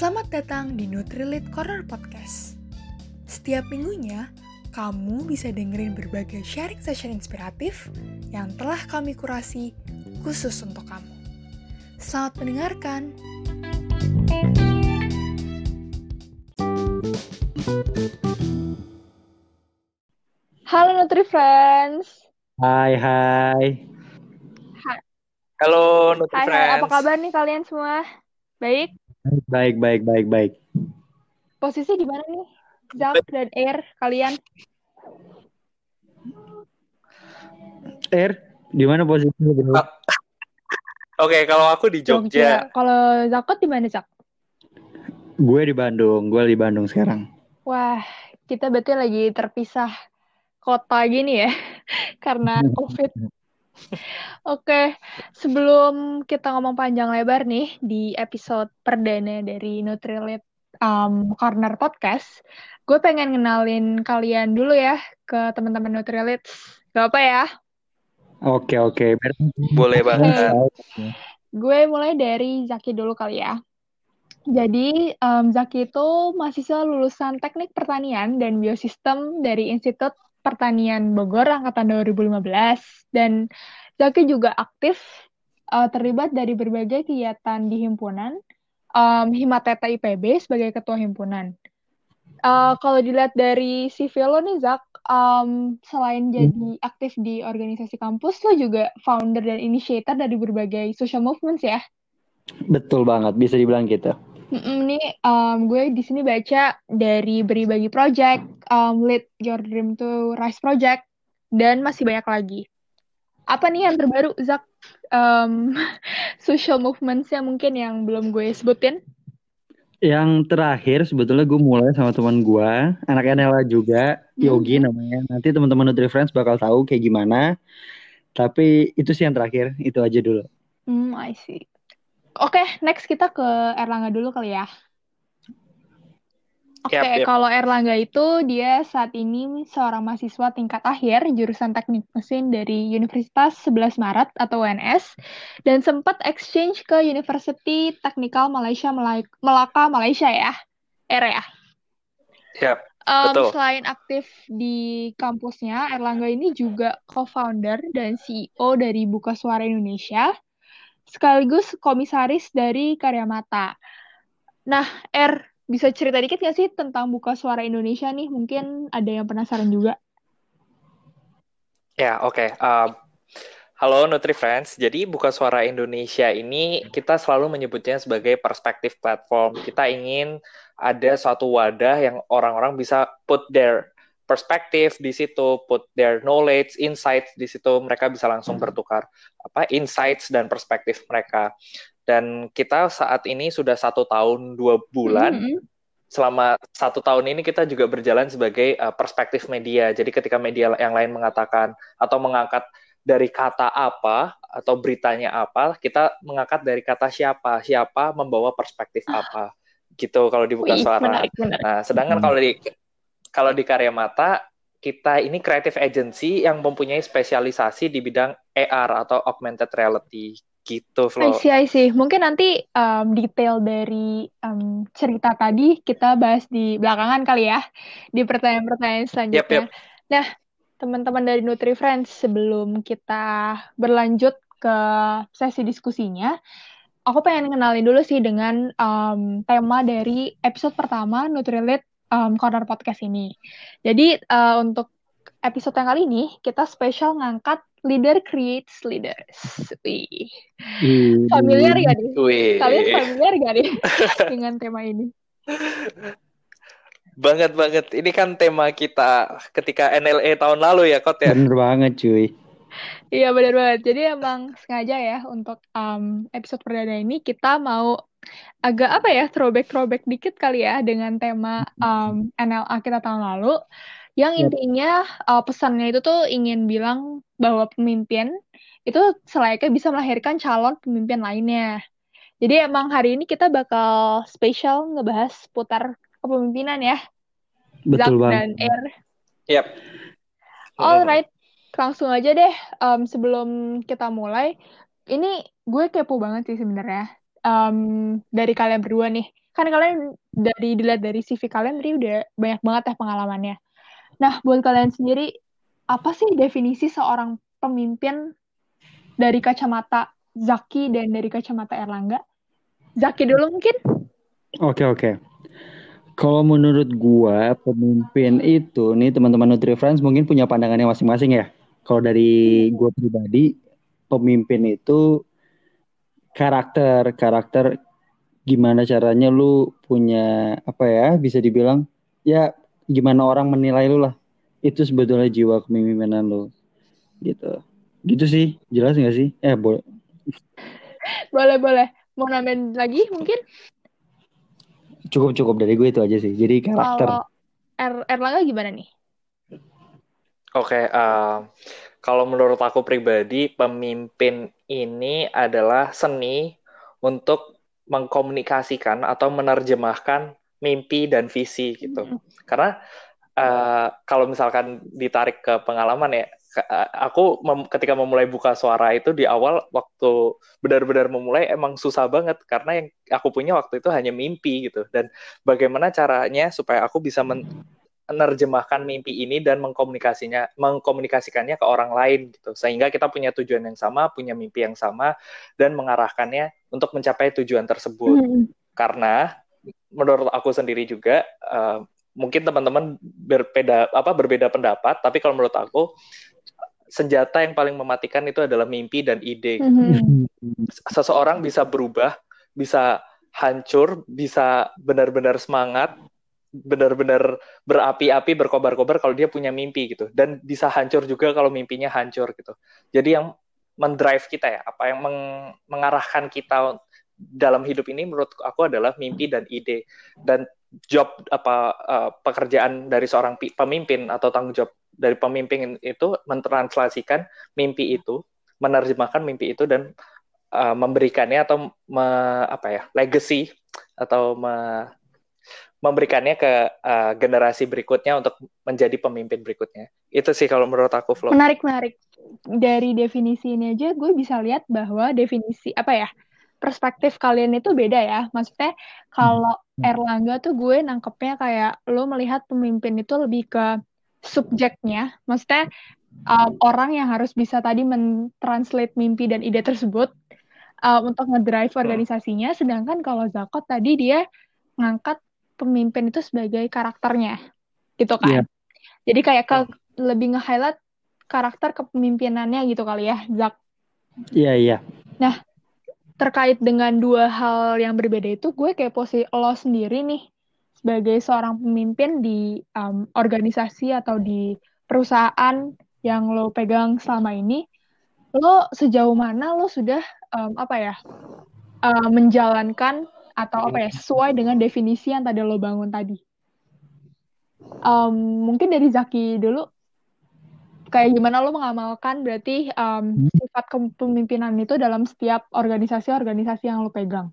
Selamat datang di Nutrilit Corner Podcast. Setiap minggunya, kamu bisa dengerin berbagai sharing session inspiratif yang telah kami kurasi khusus untuk kamu. Selamat mendengarkan. Halo Nutri Friends. Hai, hai. Halo Nutri Hai, hai, Friends. apa kabar nih kalian semua? Baik? Baik, baik, baik, baik. Posisi di mana nih? Zak dan Air, kalian? Er, di mana posisinya? Ah. Oke, kalau aku di Jogja. Kalau Zakot di mana, Zak? Gue di Bandung, gue di Bandung sekarang. Wah, kita berarti lagi terpisah kota gini ya, karena COVID. Oke, sebelum kita ngomong panjang lebar nih di episode perdana dari Nutrilit um, Corner Podcast, gue pengen kenalin kalian dulu ya ke teman-teman Nutrilit. Gak apa ya? Oke, oke. Boleh banget. Gue mulai dari Zaki dulu kali ya. Jadi, em, Zaki itu mahasiswa lulusan Teknik Pertanian dan Biosistem dari Institut Pertanian Bogor angkatan 2015 dan Zaki juga aktif eh, terlibat dari berbagai kegiatan di himpunan em, Himateta IPB sebagai ketua himpunan. Eh, kalau dilihat dari CV lo nih Zak, em, selain jadi aktif di organisasi kampus, lo juga founder dan initiator dari berbagai social movements ya. Betul banget, bisa dibilang gitu. Nih um, gue di sini baca dari Beri Bagi Project, um, Lead Your Dream to Rise Project, dan masih banyak lagi. Apa nih yang terbaru, Zak? Um, social movements yang mungkin yang belum gue sebutin? Yang terakhir sebetulnya gue mulai sama teman gue, anak NLA juga, Yogi namanya. Nanti teman-teman Nutri Friends bakal tahu kayak gimana. Tapi itu sih yang terakhir, itu aja dulu. Hmm, I see. Oke, next kita ke Erlangga dulu kali ya. Oke, Yap, yap. kalau Erlangga itu dia saat ini seorang mahasiswa tingkat akhir jurusan teknik mesin dari Universitas 11 Maret atau UNS dan sempat exchange ke University Technical Malaysia Melaka Malaysia ya. Er ya. Yap. Em, Betul. selain aktif di kampusnya, Erlangga ini juga co-founder dan CEO dari Buka Suara Indonesia, sekaligus komisaris dari Karya Mata. Nah, Er, bisa cerita dikit nggak sih tentang Buka Suara Indonesia nih? Mungkin ada yang penasaran juga. Ya, oke. Um, halo Nutri Friends. Jadi Buka Suara Indonesia ini kita selalu menyebutnya sebagai perspektif platform. Kita ingin ada suatu wadah yang orang-orang bisa put their perspektif di situ, put their knowledge, insights di situ. Mereka bisa langsung bertukar apa insights dan perspektif mereka. Dan kita saat ini sudah satu tahun dua bulan Mhm. selama satu tahun ini kita juga berjalan sebagai uh, perspektif media. Jadi ketika media yang lain mengatakan atau mengangkat dari kata apa atau beritanya apa, kita mengangkat dari kata siapa, siapa membawa perspektif apa. Gitu kalau dibuka Wih, suara. menarik, menarik. Nah, sedangkan Hmm. kalau di kalau di Karya Mata kita ini creative agency yang mempunyai spesialisasi di bidang AR atau augmented reality gitu, I Flo. see, I see. Mungkin nanti um, detail dari um, cerita tadi kita bahas di belakangan kali ya, di pertanyaan-pertanyaan selanjutnya. yep. Nah, teman-teman dari Nutri Friends, sebelum kita berlanjut ke sesi diskusinya, aku pengen kenalin dulu sih dengan um, tema dari episode pertama Nutrilit um, Corner Podcast ini. Jadi, uh, untuk episode yang kali ini, kita spesial ngangkat Leader Creates Leaders. Wih. Ih, Familiar gak nih? Wih. Kalian familiar gak nih dengan tema ini? Banget banget. Ini kan tema kita ketika NLE tahun lalu ya, Kot ya. Bener banget cuy. Iya benar banget. Jadi emang sengaja ya untuk um, episode perdana ini kita mau agak apa ya throwback throwback dikit kali ya dengan tema um, NLA kita tahun lalu. Yang intinya uh, pesannya itu tuh ingin bilang bahwa pemimpin itu selayaknya bisa melahirkan calon pemimpin lainnya. Jadi emang hari ini kita bakal spesial ngebahas putar kepemimpinan ya. Zak Betul dan banget. Air. Yap. Alright, langsung aja deh. Em, sebelum kita mulai, ini gue kepo banget sih sebenarnya. um, dari kalian berdua nih. Kan kalian dari dilihat dari CV kalian tadi udah banyak banget ya pengalamannya. Nah, buat kalian sendiri, apa sih definisi seorang pemimpin dari kacamata Zaki dan dari kacamata Erlangga? Zaki dulu mungkin? Oke, oke. Kalau menurut gua, pemimpin itu, nih teman-teman Nutri Friends mungkin punya pandangannya masing-masing ya. Kalau dari gua pribadi, pemimpin itu karakter, karakter gimana caranya lu punya apa ya bisa dibilang ya gimana orang menilai lu lah. Itu sebetulnya jiwa kepemimpinan lu gitu. Gitu sih jelas nggak sih? Eh boleh boleh boleh. Mau nambahin lagi mungkin? Cukup cukup. Dari gue itu aja sih. Jadi karakter. Kalau er Erlangga gimana nih oke okay, uh, kalau menurut aku pribadi pemimpin ini adalah seni untuk mengkomunikasikan atau menerjemahkan mimpi dan visi gitu. Hmm. Karena uh, kalau misalkan ditarik ke pengalaman ya, eh, aku mem ketika memulai buka suara itu di awal waktu benar-benar memulai emang susah banget karena yang aku punya waktu itu hanya mimpi gitu dan bagaimana caranya supaya aku bisa men menerjemahkan mimpi ini dan mengkomunikasinya mengkomunikasikannya ke orang lain gitu sehingga kita punya tujuan yang sama punya mimpi yang sama dan mengarahkannya untuk mencapai tujuan tersebut hmm. karena menurut aku sendiri juga uh, mungkin teman-teman berbeda apa berbeda pendapat tapi kalau menurut aku senjata yang paling mematikan itu adalah mimpi dan ide hmm. seseorang bisa berubah bisa hancur bisa benar-benar semangat benar-benar berapi-api berkobar-kobar kalau dia punya mimpi gitu. Dan bisa hancur juga kalau mimpinya hancur gitu. Jadi yang mendrive kita ya apa yang meng mengarahkan kita dalam hidup ini menurut aku adalah mimpi dan ide. Dan job apa uh, pekerjaan dari seorang pemimpin atau tanggung jawab dari pemimpin itu mentranslasikan mimpi itu menerjemahkan mimpi itu dan uh, memberikannya atau me, apa ya legacy atau me, memberikannya ke uh, generasi berikutnya untuk menjadi pemimpin berikutnya. Itu sih kalau menurut aku, Flo. Menarik, menarik. Dari definisi ini aja gue bisa lihat bahwa definisi apa ya perspektif kalian itu beda ya. Maksudnya kalau hmm. Erlangga tuh gue nangkepnya kayak lo melihat pemimpin itu lebih ke subjeknya. Maksudnya um, orang yang harus bisa tadi mentranslate mimpi dan ide tersebut uh, untuk ngedrive organisasinya. Sedangkan kalau Zakot tadi dia ngangkat pemimpin itu sebagai karakternya gitu kan yeah. jadi kayak ke lebih nge-highlight karakter kepemimpinannya gitu kali ya Zak iya yeah, iya yeah. nah terkait dengan dua hal yang berbeda itu gue kayak posisi lo sendiri nih sebagai seorang pemimpin di um, organisasi atau di perusahaan yang lo pegang selama ini lo sejauh mana lo sudah um, apa ya uh, menjalankan atau apa ya sesuai dengan definisi yang tadi lo bangun tadi. Um, mungkin dari Zaki dulu kayak gimana lo mengamalkan berarti um, sifat kepemimpinan itu dalam setiap organisasi-organisasi yang lo pegang.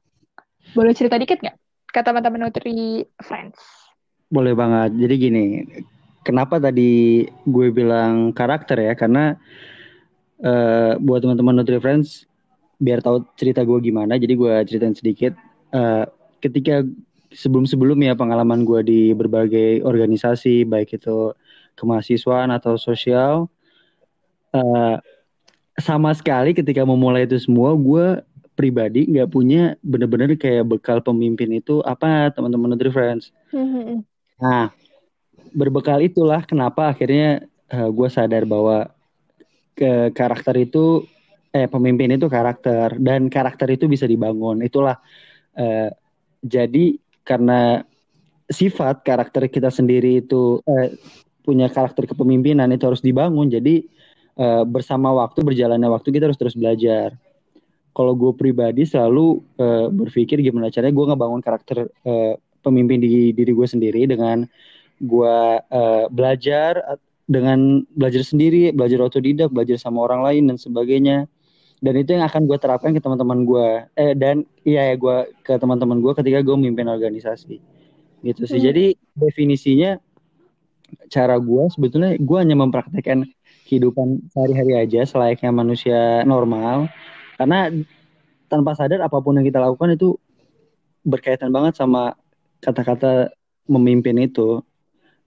Boleh cerita dikit nggak ke teman-teman Nutri Friends? Boleh banget. Jadi gini, kenapa tadi gue bilang karakter ya? Karena uh, buat teman-teman Nutri Friends biar tahu cerita gue gimana, jadi gue ceritain sedikit uh, ketika sebelum-sebelum ya pengalaman gue di berbagai organisasi baik itu kemahasiswaan atau sosial uh, sama sekali ketika memulai itu semua gue pribadi nggak punya bener-bener kayak bekal pemimpin itu apa teman-teman Nutri Friends. Mm-hmm. Nah berbekal itulah kenapa akhirnya uh, eh, gue sadar bahwa ke karakter itu eh pemimpin itu karakter dan karakter itu bisa dibangun itulah Uh, jadi karena sifat karakter kita sendiri itu uh, punya karakter kepemimpinan itu harus dibangun. Jadi uh, bersama waktu berjalannya waktu kita harus terus belajar. Kalau gue pribadi selalu uh, berpikir gimana caranya gue ngebangun karakter uh, pemimpin di diri gue sendiri dengan gue uh, belajar dengan belajar sendiri, belajar otodidak, belajar sama orang lain dan sebagainya dan itu yang akan gue terapkan ke teman-teman gue eh dan iya ya gue ke teman-teman gue ketika gue memimpin organisasi. Gitu sih. Hmm. jadi definisinya cara gue sebetulnya gue hanya mempraktekkan kehidupan sehari-hari aja selayaknya manusia normal. Karena tanpa sadar apa pun yang kita lakukan itu berkaitan banget sama kata-kata memimpin itu.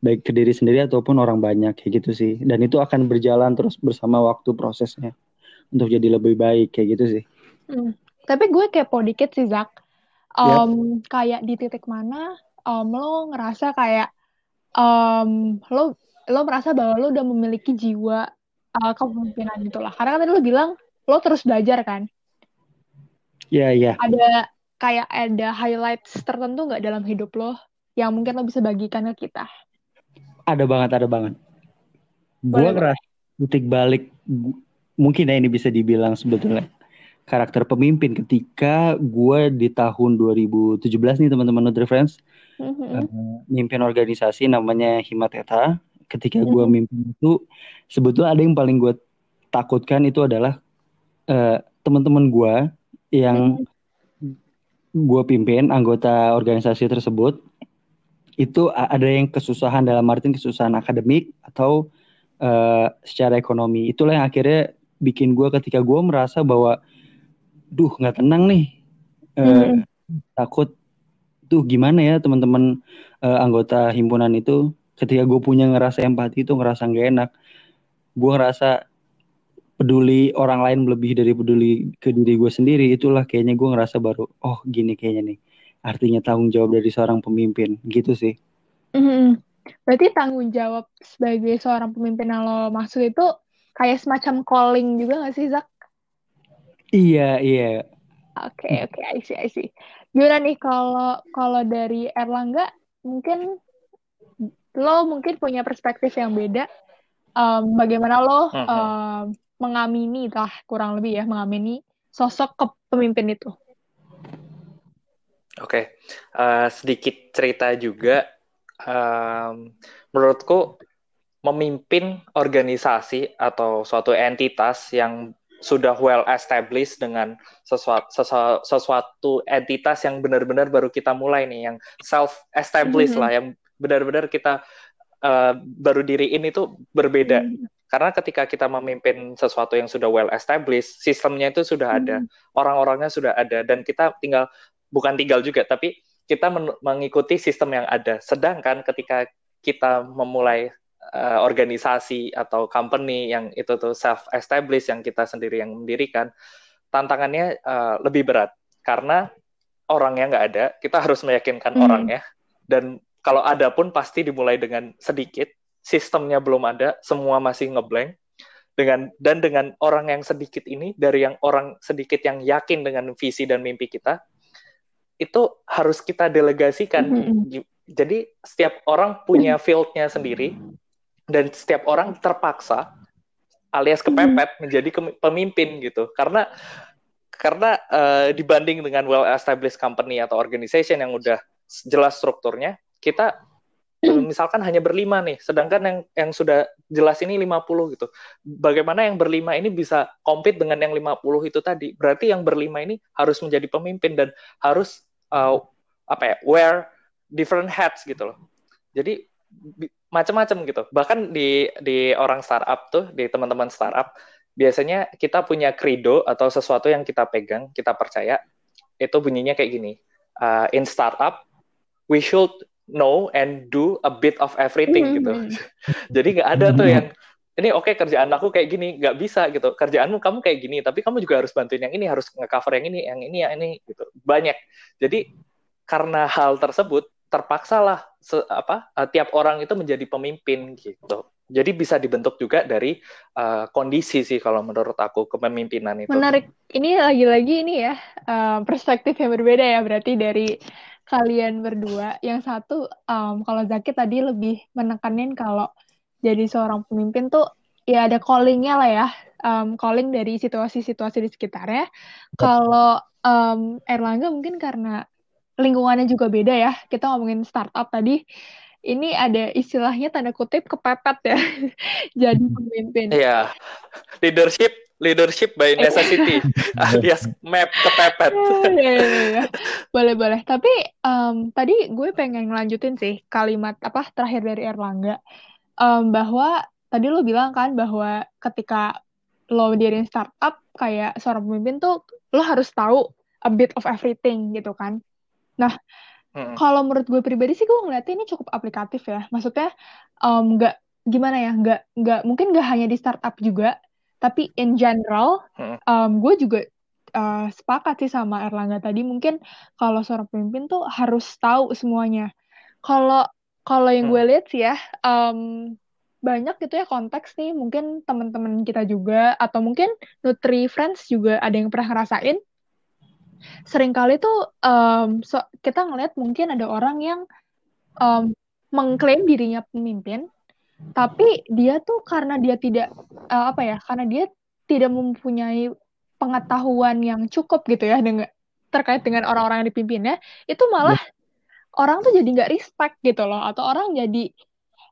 Baik ke diri sendiri ataupun orang banyak kayak gitu sih. Dan itu akan berjalan terus bersama waktu prosesnya untuk jadi lebih baik kayak gitu sih Hmm. Tapi gue kepo dikit sih, Zak. Um, Kayak di titik mana um, lo ngerasa kayak um, lo lo merasa bahwa lo udah memiliki jiwa uh, kepemimpinan itulah. Karena kan tadi lo bilang lo terus belajar kan. ya ya Ada kayak ada highlights tertentu nggak dalam hidup lo yang mungkin lo bisa bagikan ke kita? ada banget ada banget gue ngerasa titik balik mungkin ya ini bisa dibilang sebetulnya karakter pemimpin ketika gue di tahun 2017 nih teman-teman Nutri Friends Mhm. eh, mimpin organisasi namanya Himateta. Ketika gue Mhm. mimpin itu sebetulnya ada yang paling gue takutkan itu adalah eh, teman-teman gue yang gue pimpin anggota organisasi tersebut itu ada yang kesusahan dalam artian kesusahan akademik atau eh, secara ekonomi. Itulah yang akhirnya bikin gue ketika gue merasa bahwa duh nggak tenang nih. Mhm. takut tuh gimana ya teman-teman eh, anggota himpunan itu? Ketika gue punya ngerasa empati itu ngerasa nggak enak gue ngerasa peduli orang lain lebih dari peduli ke diri gue sendiri. Itulah kayaknya gue ngerasa baru oh gini kayaknya nih. Artinya tanggung jawab dari seorang pemimpin gitu sih. Mhm. Berarti tanggung jawab sebagai seorang pemimpin yang lo maksud itu kayak semacam calling juga nggak sih, Zak? iya iya Oke, oke, I see, I see. Gimana nih kalau kalau dari Erlangga, mungkin lo mungkin punya perspektif yang beda. Em, bagaimana lo Mhm. em, mengamini lah kurang lebih ya mengamini sosok kepemimpin itu? Oke, Eh, sedikit cerita juga. Em, menurutku memimpin organisasi atau suatu entitas yang sudah well established dengan sesuatu, sesuatu, sesuatu entitas yang benar-benar baru kita mulai nih, yang self established Mhm. lah, yang benar-benar kita eh, baru diriin itu berbeda. Hmm. Karena ketika kita memimpin sesuatu yang sudah well established, sistemnya itu sudah ada, Hmm. orang-orangnya sudah ada, dan kita tinggal bukan tinggal juga, tapi kita men- mengikuti sistem yang ada. Sedangkan ketika kita memulai uh, organisasi atau company yang itu tuh self established yang kita sendiri yang mendirikan, tantangannya uh, lebih berat karena orangnya nggak ada, kita harus meyakinkan Hmm. orangnya dan kalau ada pun pasti dimulai dengan sedikit, sistemnya belum ada, semua masih ngeblank dengan dan dengan orang yang sedikit ini dari yang orang sedikit yang yakin dengan visi dan mimpi kita itu harus kita delegasikan. Mhm. Jadi setiap orang punya fieldnya sendiri dan setiap orang terpaksa alias kepepet menjadi kemi- pemimpin gitu. Karena karena eh, dibanding dengan well established company atau organization yang udah jelas strukturnya, kita eh, misalkan hanya berlima nih, sedangkan yang yang sudah jelas ini 50 gitu. Bagaimana yang berlima ini bisa compete dengan yang 50 itu tadi? Berarti yang berlima ini harus menjadi pemimpin dan harus eh, apa ya, wear different hats gitu loh. Jadi macam-macam gitu. Bahkan di di orang startup tuh, di teman-teman startup, biasanya kita punya credo atau sesuatu yang kita pegang, kita percaya, itu bunyinya kayak gini. Uh, in startup, we should know and do a bit of everything gitu. Mhm. Jadi nggak ada tuh yang ini oke kerjaan aku kayak gini, nggak bisa gitu. Kerjaanmu kamu kayak gini, tapi kamu juga harus bantuin yang ini, harus nge-cover yang ini, yang ini, yang ini gitu. Banyak. Jadi karena hal tersebut terpaksalah se- apa uh, tiap orang itu menjadi pemimpin gitu. Jadi bisa dibentuk juga dari uh, kondisi sih kalau menurut aku kepemimpinan itu. Menarik. Ini lagi-lagi ini ya eh, perspektif yang berbeda ya berarti dari kalian berdua. Yang satu em, kalau Zaki tadi lebih menekanin kalau jadi seorang pemimpin tuh ya ada callingnya lah ya, Em, calling dari situasi-situasi di sekitarnya. Kalau em, Erlangga mungkin karena lingkungannya juga beda ya. Kita ngomongin startup tadi. Ini ada istilahnya tanda kutip kepepet ya. Jadi pemimpin. Iya. Leadership leadership by necessity alias map kepepet. Iya, iya, iya. Boleh, boleh. Tapi em, tadi gue pengen ngelanjutin sih kalimat apa terakhir dari Erlangga. Em, bahwa tadi lo bilang kan bahwa ketika lo diriin startup kayak seorang pemimpin tuh lo harus tahu a bit of everything gitu kan. Nah, hmm. kalau menurut gue pribadi sih gue ngeliatnya ini cukup aplikatif ya. Maksudnya nggak um, gimana ya, nggak nggak mungkin nggak hanya di startup juga, tapi in general hmm. um, gue juga uh, sepakat sih sama Erlangga tadi. Mungkin kalau seorang pemimpin tuh harus tahu semuanya. Kalau kalau yang hmm. gue lihat sih ya, um, banyak gitu ya konteks nih mungkin teman-teman kita juga atau mungkin Nutri Friends juga ada yang pernah ngerasain sering kali tuh um, so, kita ngeliat mungkin ada orang yang um, mengklaim dirinya pemimpin tapi dia tuh karena dia tidak uh, apa ya karena dia tidak mempunyai pengetahuan yang cukup gitu ya dengan terkait dengan orang-orang yang dipimpinnya itu malah ya. orang tuh jadi nggak respect gitu loh atau orang jadi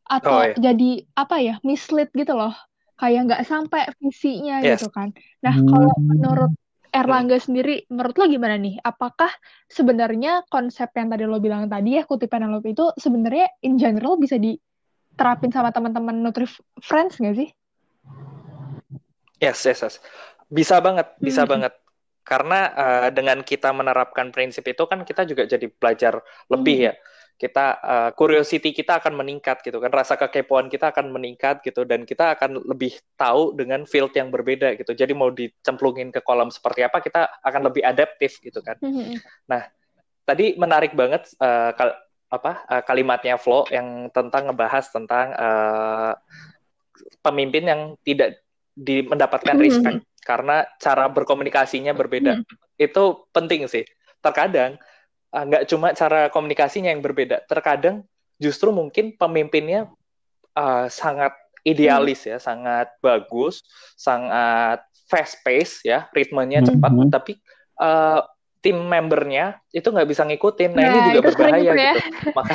atau oh, iya. jadi apa ya mislead gitu loh kayak nggak sampai visinya yes. gitu kan nah hmm. kalau menurut Erlangga sendiri menurut lo gimana nih? Apakah sebenarnya konsep yang tadi lo bilang tadi ya kutipan lo itu sebenarnya in general bisa diterapin sama teman-teman Nutri Friends nggak sih? Yes yes yes. Bisa banget bisa hmm. banget. Karena uh, dengan kita menerapkan prinsip itu kan kita juga jadi belajar lebih hmm. ya kita uh, curiosity kita akan meningkat gitu kan rasa kekepoan kita akan meningkat gitu dan kita akan lebih tahu dengan field yang berbeda gitu jadi mau dicemplungin ke kolam seperti apa kita akan lebih adaptif gitu kan mm-hmm. nah tadi menarik banget uh, kal apa uh, kalimatnya Flo yang tentang ngebahas tentang uh, pemimpin yang tidak di mendapatkan respect mm-hmm. karena cara berkomunikasinya berbeda mm-hmm. itu penting sih terkadang nggak uh, cuma cara komunikasinya yang berbeda. Terkadang justru mungkin pemimpinnya uh, sangat idealis ya, sangat bagus, sangat fast pace ya, ritmenya hmm, cepat, hmm. tapi uh, tim membernya itu nggak bisa ngikutin. Nah, nah ini juga berbahaya gitu. Ya. Maka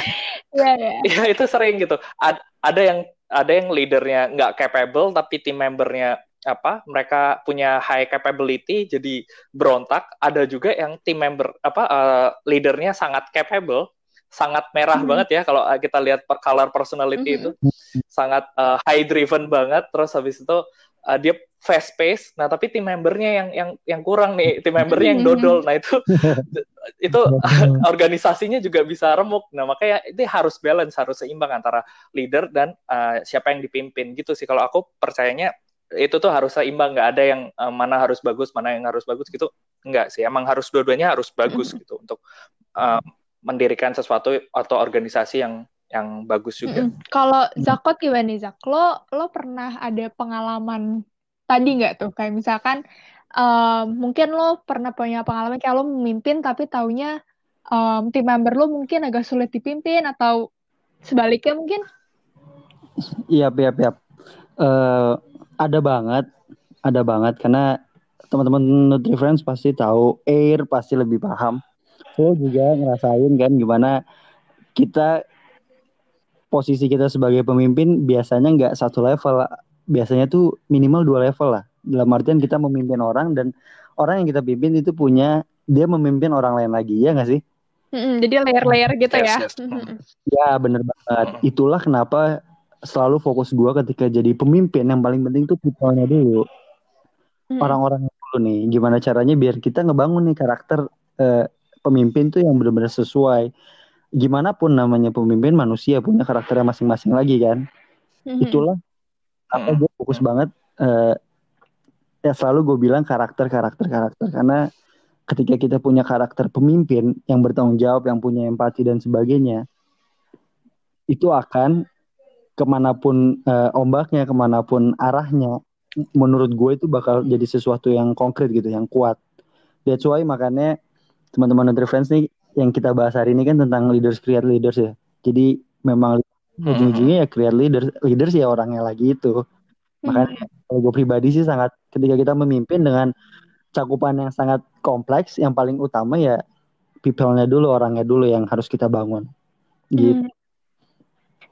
ya, ya. ya itu sering gitu. Ad, ada yang ada yang leadernya nggak capable tapi tim membernya apa mereka punya high capability jadi berontak. Ada juga yang tim member apa uh, leadernya sangat capable sangat merah mm -hmm. banget ya kalau eh, kita lihat per color personality mm -hmm. itu. Sangat uh, high driven banget terus habis itu uh, dia fast pace. Nah tapi tim membernya yang yang yang kurang nih tim membernya yang dodol. Nah itu itu organisasinya juga bisa remuk. Nah makanya itu harus balance harus seimbang antara leader dan uh, siapa yang dipimpin. Gitu sih kalau aku percayanya itu tuh harus seimbang nggak ada yang uh, mana harus bagus mana yang harus bagus gitu nggak sih emang harus dua-duanya harus bagus gitu untuk uh, mendirikan sesuatu atau organisasi yang yang bagus juga. Mm-hmm. Kalau Zakot gimana nih Zak? Lo lo pernah ada pengalaman tadi nggak tuh kayak misalkan um, mungkin lo pernah punya pengalaman kayak lo memimpin tapi taunya um, tim member lo mungkin agak sulit dipimpin atau sebaliknya mungkin? Iya, iya, iya. Uh, ada banget, ada banget karena teman-teman Nutri Friends pasti tahu, Air pasti lebih paham. Saya juga ngerasain kan gimana kita posisi kita sebagai pemimpin biasanya nggak satu level, biasanya tuh minimal dua level lah. Dalam artian kita memimpin orang dan orang yang kita pimpin itu punya dia memimpin orang lain lagi ya nggak sih? jadi layer-layer gitu ya. Ya bener banget. Itulah kenapa selalu fokus gue ketika jadi pemimpin. Yang paling penting tuh people-nya dulu. Hmm. orang-orangnya dulu nih. Gimana caranya biar kita ngebangun nih karakter uh, pemimpin tuh yang benar-benar sesuai. Gimana pun namanya pemimpin manusia punya karakternya masing-masing lagi kan. Hmm. itulah apa gue fokus banget uh, ya selalu gue bilang karakter karakter karakter. Karena ketika kita punya karakter pemimpin yang bertanggung jawab yang punya empati dan sebagainya itu akan ke mana pun uh, ombaknya, ke mana pun arahnya, menurut gue itu bakal jadi sesuatu yang konkret gitu, yang kuat. That's why makanya teman-teman Nutri Friends nih yang kita bahas hari ini kan tentang leaders create leaders ya. Jadi memang hmm. ujung-ujungnya ya create leaders, leaders ya orangnya lagi itu. Makanya hmm. kalau gue pribadi sih sangat ketika kita memimpin dengan cakupan yang sangat kompleks, yang paling utama ya people-nya dulu, orangnya dulu yang harus kita bangun. Gitu. Hmm.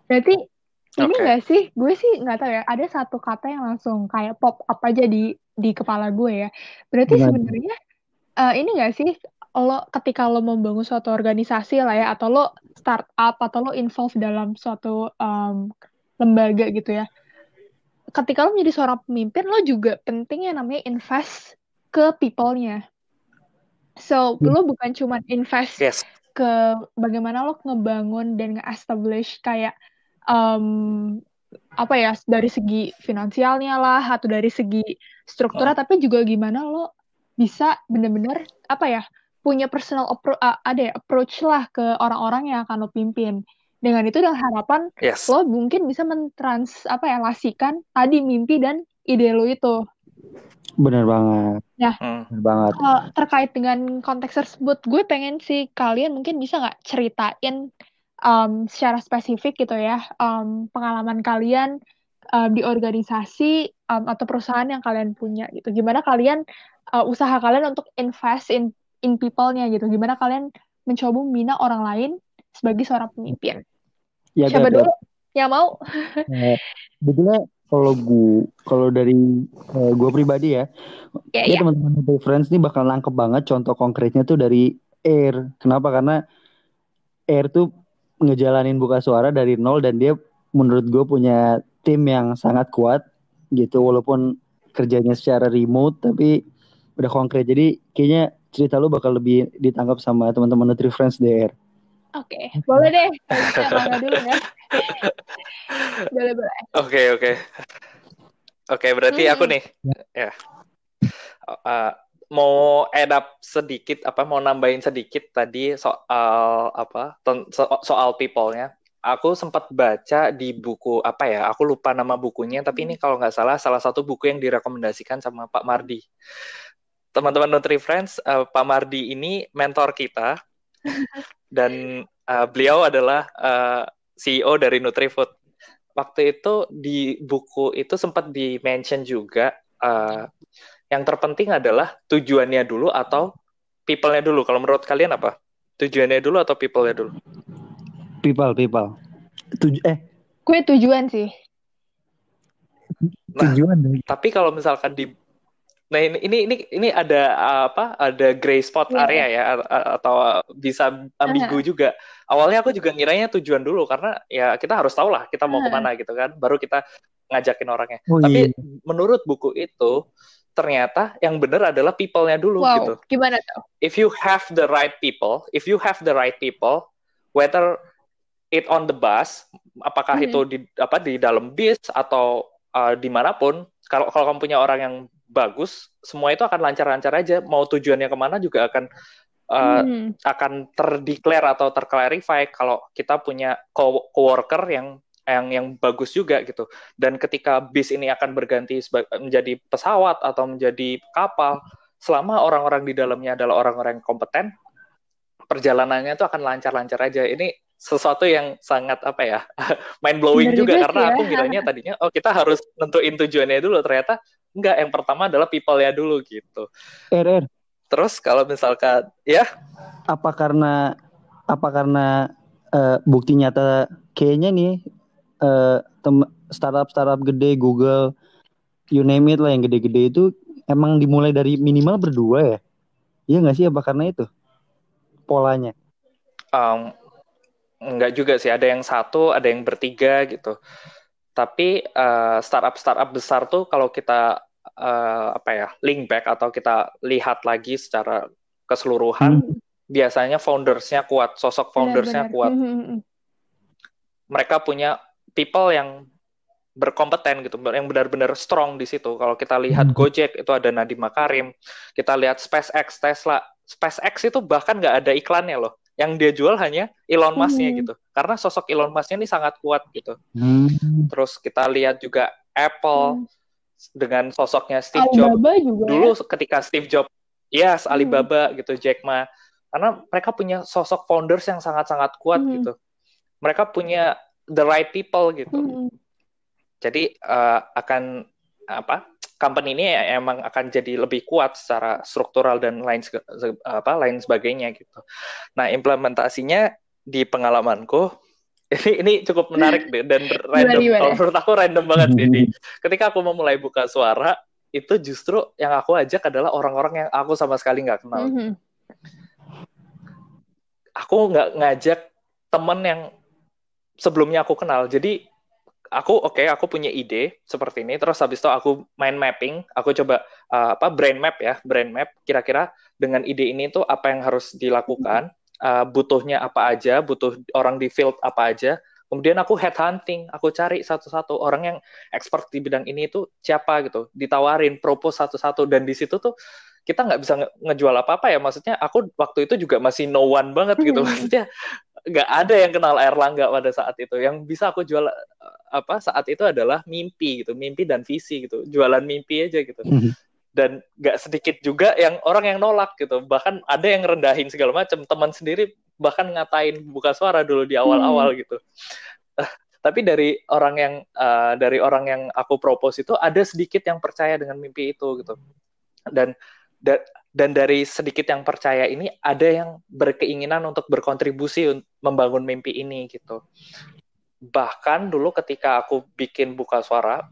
Berarti ini okay. gak sih gue sih nggak tahu ya ada satu kata yang langsung kayak pop up aja di di kepala gue ya berarti sebenarnya uh, ini gak sih lo ketika lo membangun suatu organisasi lah ya atau lo startup atau lo involve dalam suatu um, lembaga gitu ya ketika lo menjadi seorang pemimpin, lo juga penting yang namanya invest ke people-nya. So, Hmm. lo bukan cuma invest Yes. ke bagaimana lo ngebangun dan nge-establish kayak um, apa ya dari segi finansialnya lah atau dari segi strukturnya tapi juga gimana lo bisa bener-bener apa ya punya personal appro- uh, ada ya approach lah ke orang-orang yang akan lo pimpin dengan itu dengan harapan Yes. lo mungkin bisa mentrans apa ya lasikan tadi mimpi dan ide lo itu Bener banget. Hmm. Bener banget. Uh, terkait dengan konteks tersebut, gue pengen sih kalian mungkin bisa nggak ceritain um, secara spesifik gitu ya um, pengalaman kalian um, di organisasi um, atau perusahaan yang kalian punya gitu. Gimana kalian uh, usaha kalian untuk invest in in people-nya gitu. Gimana kalian mencoba membina orang lain sebagai seorang pemimpin. Ya, Siapa Gat, dulu yang mau? Eh, Sebetulnya kalau gue kalau dari eh, gue pribadi ya, Ya, ya ya. teman-teman Friends nih bakal nangkep banget contoh konkretnya tuh dari Air. Kenapa? Karena Air tuh ngejalanin buka suara dari nol dan dia menurut gue punya tim yang sangat kuat gitu walaupun kerjanya secara remote tapi udah konkret. Jadi kayaknya cerita lu bakal lebih ditangkap sama teman-teman Nutri Friends deh Air. Oke, boleh deh. Kita Mangga dulu ya. boleh, boleh. Oke, oke. Oke, berarti Hmm. aku nih. Ya. Uh, mau up sedikit apa mau nambahin sedikit tadi soal apa so- soal people-nya. Aku sempat baca di buku apa ya? Aku lupa nama bukunya, tapi ini kalau nggak salah salah satu buku yang direkomendasikan sama Pak Mardi. Teman-teman Nutri Friends, uh, Pak Mardi ini mentor kita dan uh, beliau adalah uh, CEO dari NutriFood waktu itu di buku itu sempat di mention juga uh, yang terpenting adalah tujuannya dulu atau people-nya dulu. Kalau menurut kalian apa? Tujuannya dulu atau people-nya dulu? People, people. Tuj eh Gue tujuan sih. Nah, tujuan tapi kalau misalkan di Nah, ini ini ini ini ada uh, apa? Ada gray spot Iya. area ya atau bisa ambigu juga. Awalnya aku juga ngiranya tujuan dulu karena ya kita harus tahu lah kita mau Aha. ke mana gitu kan. Baru kita ngajakin orangnya. Oh Tapi iya. menurut buku itu ternyata yang benar adalah people-nya dulu Wow, gitu. gimana tuh? if you have the right people, if you have the right people, whether it on the bus, apakah Mhm. itu di apa di dalam bis atau uh, di mana pun, kalau kalau kamu punya orang yang bagus, semua itu akan lancar-lancar aja. Mau tujuannya ke mana juga akan uh, Hmm. akan terdeclare atau terclarify kalau kita punya co- coworker yang yang yang bagus juga gitu. Dan ketika bis ini akan berganti menjadi pesawat atau menjadi kapal, selama orang-orang di dalamnya adalah orang-orang yang kompeten, perjalanannya itu akan lancar-lancar aja. Ini sesuatu yang sangat apa ya, mind blowing juga juga karena ya. aku kiranya tadinya oh kita harus nentuin tujuannya dulu, ternyata enggak. Yang pertama adalah people-nya dulu gitu. Er, er, Terus kalau misalkan ya apa karena apa karena eh, bukti nyata kayaknya nih eh, tem- startup-startup gede Google you name it lah yang gede-gede itu emang dimulai dari minimal berdua ya iya nggak sih apa karena itu polanya Um, enggak juga sih, ada yang satu, ada yang bertiga gitu. Tapi eh, startup-startup besar tuh kalau kita eh, apa ya link back atau kita lihat lagi secara keseluruhan, biasanya foundersnya kuat, sosok foundersnya kuat. Hmm, hmm, hmm. Mereka punya people yang berkompeten gitu, yang benar-benar strong di situ. Kalau kita lihat Hmm. Gojek itu ada Nadiem Makarim, kita lihat SpaceX, Tesla, SpaceX itu bahkan nggak ada iklannya loh. Yang dia jual hanya Elon Musk-nya Hmm. gitu. Karena sosok Elon Musk-nya ini sangat kuat gitu. Hmm. Terus kita lihat juga Apple Hmm. dengan sosoknya Steve Jobs. Alibaba juga ya. Dulu ketika Steve Jobs, yes Alibaba gitu, Jack Ma. Karena mereka punya sosok founders yang sangat-sangat kuat Hmm. gitu. Mereka punya the right people gitu. Hmm. Jadi eh, akan apa? Company ini emang akan jadi lebih kuat secara struktural dan lain apa lain sebagainya gitu. Nah implementasinya di pengalamanku ini ini cukup menarik deh dan random. gimana? Kalau menurut aku random banget sih. Di- Ketika aku memulai buka suara itu justru yang aku ajak adalah orang-orang yang aku sama sekali nggak kenal. Hmm. Aku nggak ngajak temen yang sebelumnya aku kenal. Jadi aku oke okay, aku punya ide seperti ini. Terus habis itu aku main mapping. Aku coba uh, apa brain map ya brain map. Kira-kira dengan ide ini tuh apa yang harus dilakukan? Uh, butuhnya apa aja? Butuh orang di field apa aja? Kemudian aku head hunting aku cari satu-satu orang yang expert di bidang ini itu siapa gitu. Ditawarin propose satu-satu. Dan di situ tuh kita nggak bisa nge ngejual apa-apa ya. Maksudnya aku waktu itu juga masih no one banget gitu. Maksudnya nggak ada yang kenal Erlangga pada saat itu. Yang bisa aku jual apa saat itu adalah mimpi gitu, mimpi dan visi gitu, jualan mimpi aja gitu. Mhm. Dan nggak sedikit juga yang orang yang nolak gitu, bahkan ada yang rendahin segala macam. Teman sendiri bahkan ngatain buka suara dulu di awal-awal hmm. gitu. Uh, tapi dari orang yang uh, dari orang yang aku propose itu ada sedikit yang percaya dengan mimpi itu gitu. Dan da dan dari sedikit yang percaya ini ada yang berkeinginan untuk berkontribusi membangun mimpi ini gitu. Bahkan dulu ketika aku bikin buka suara,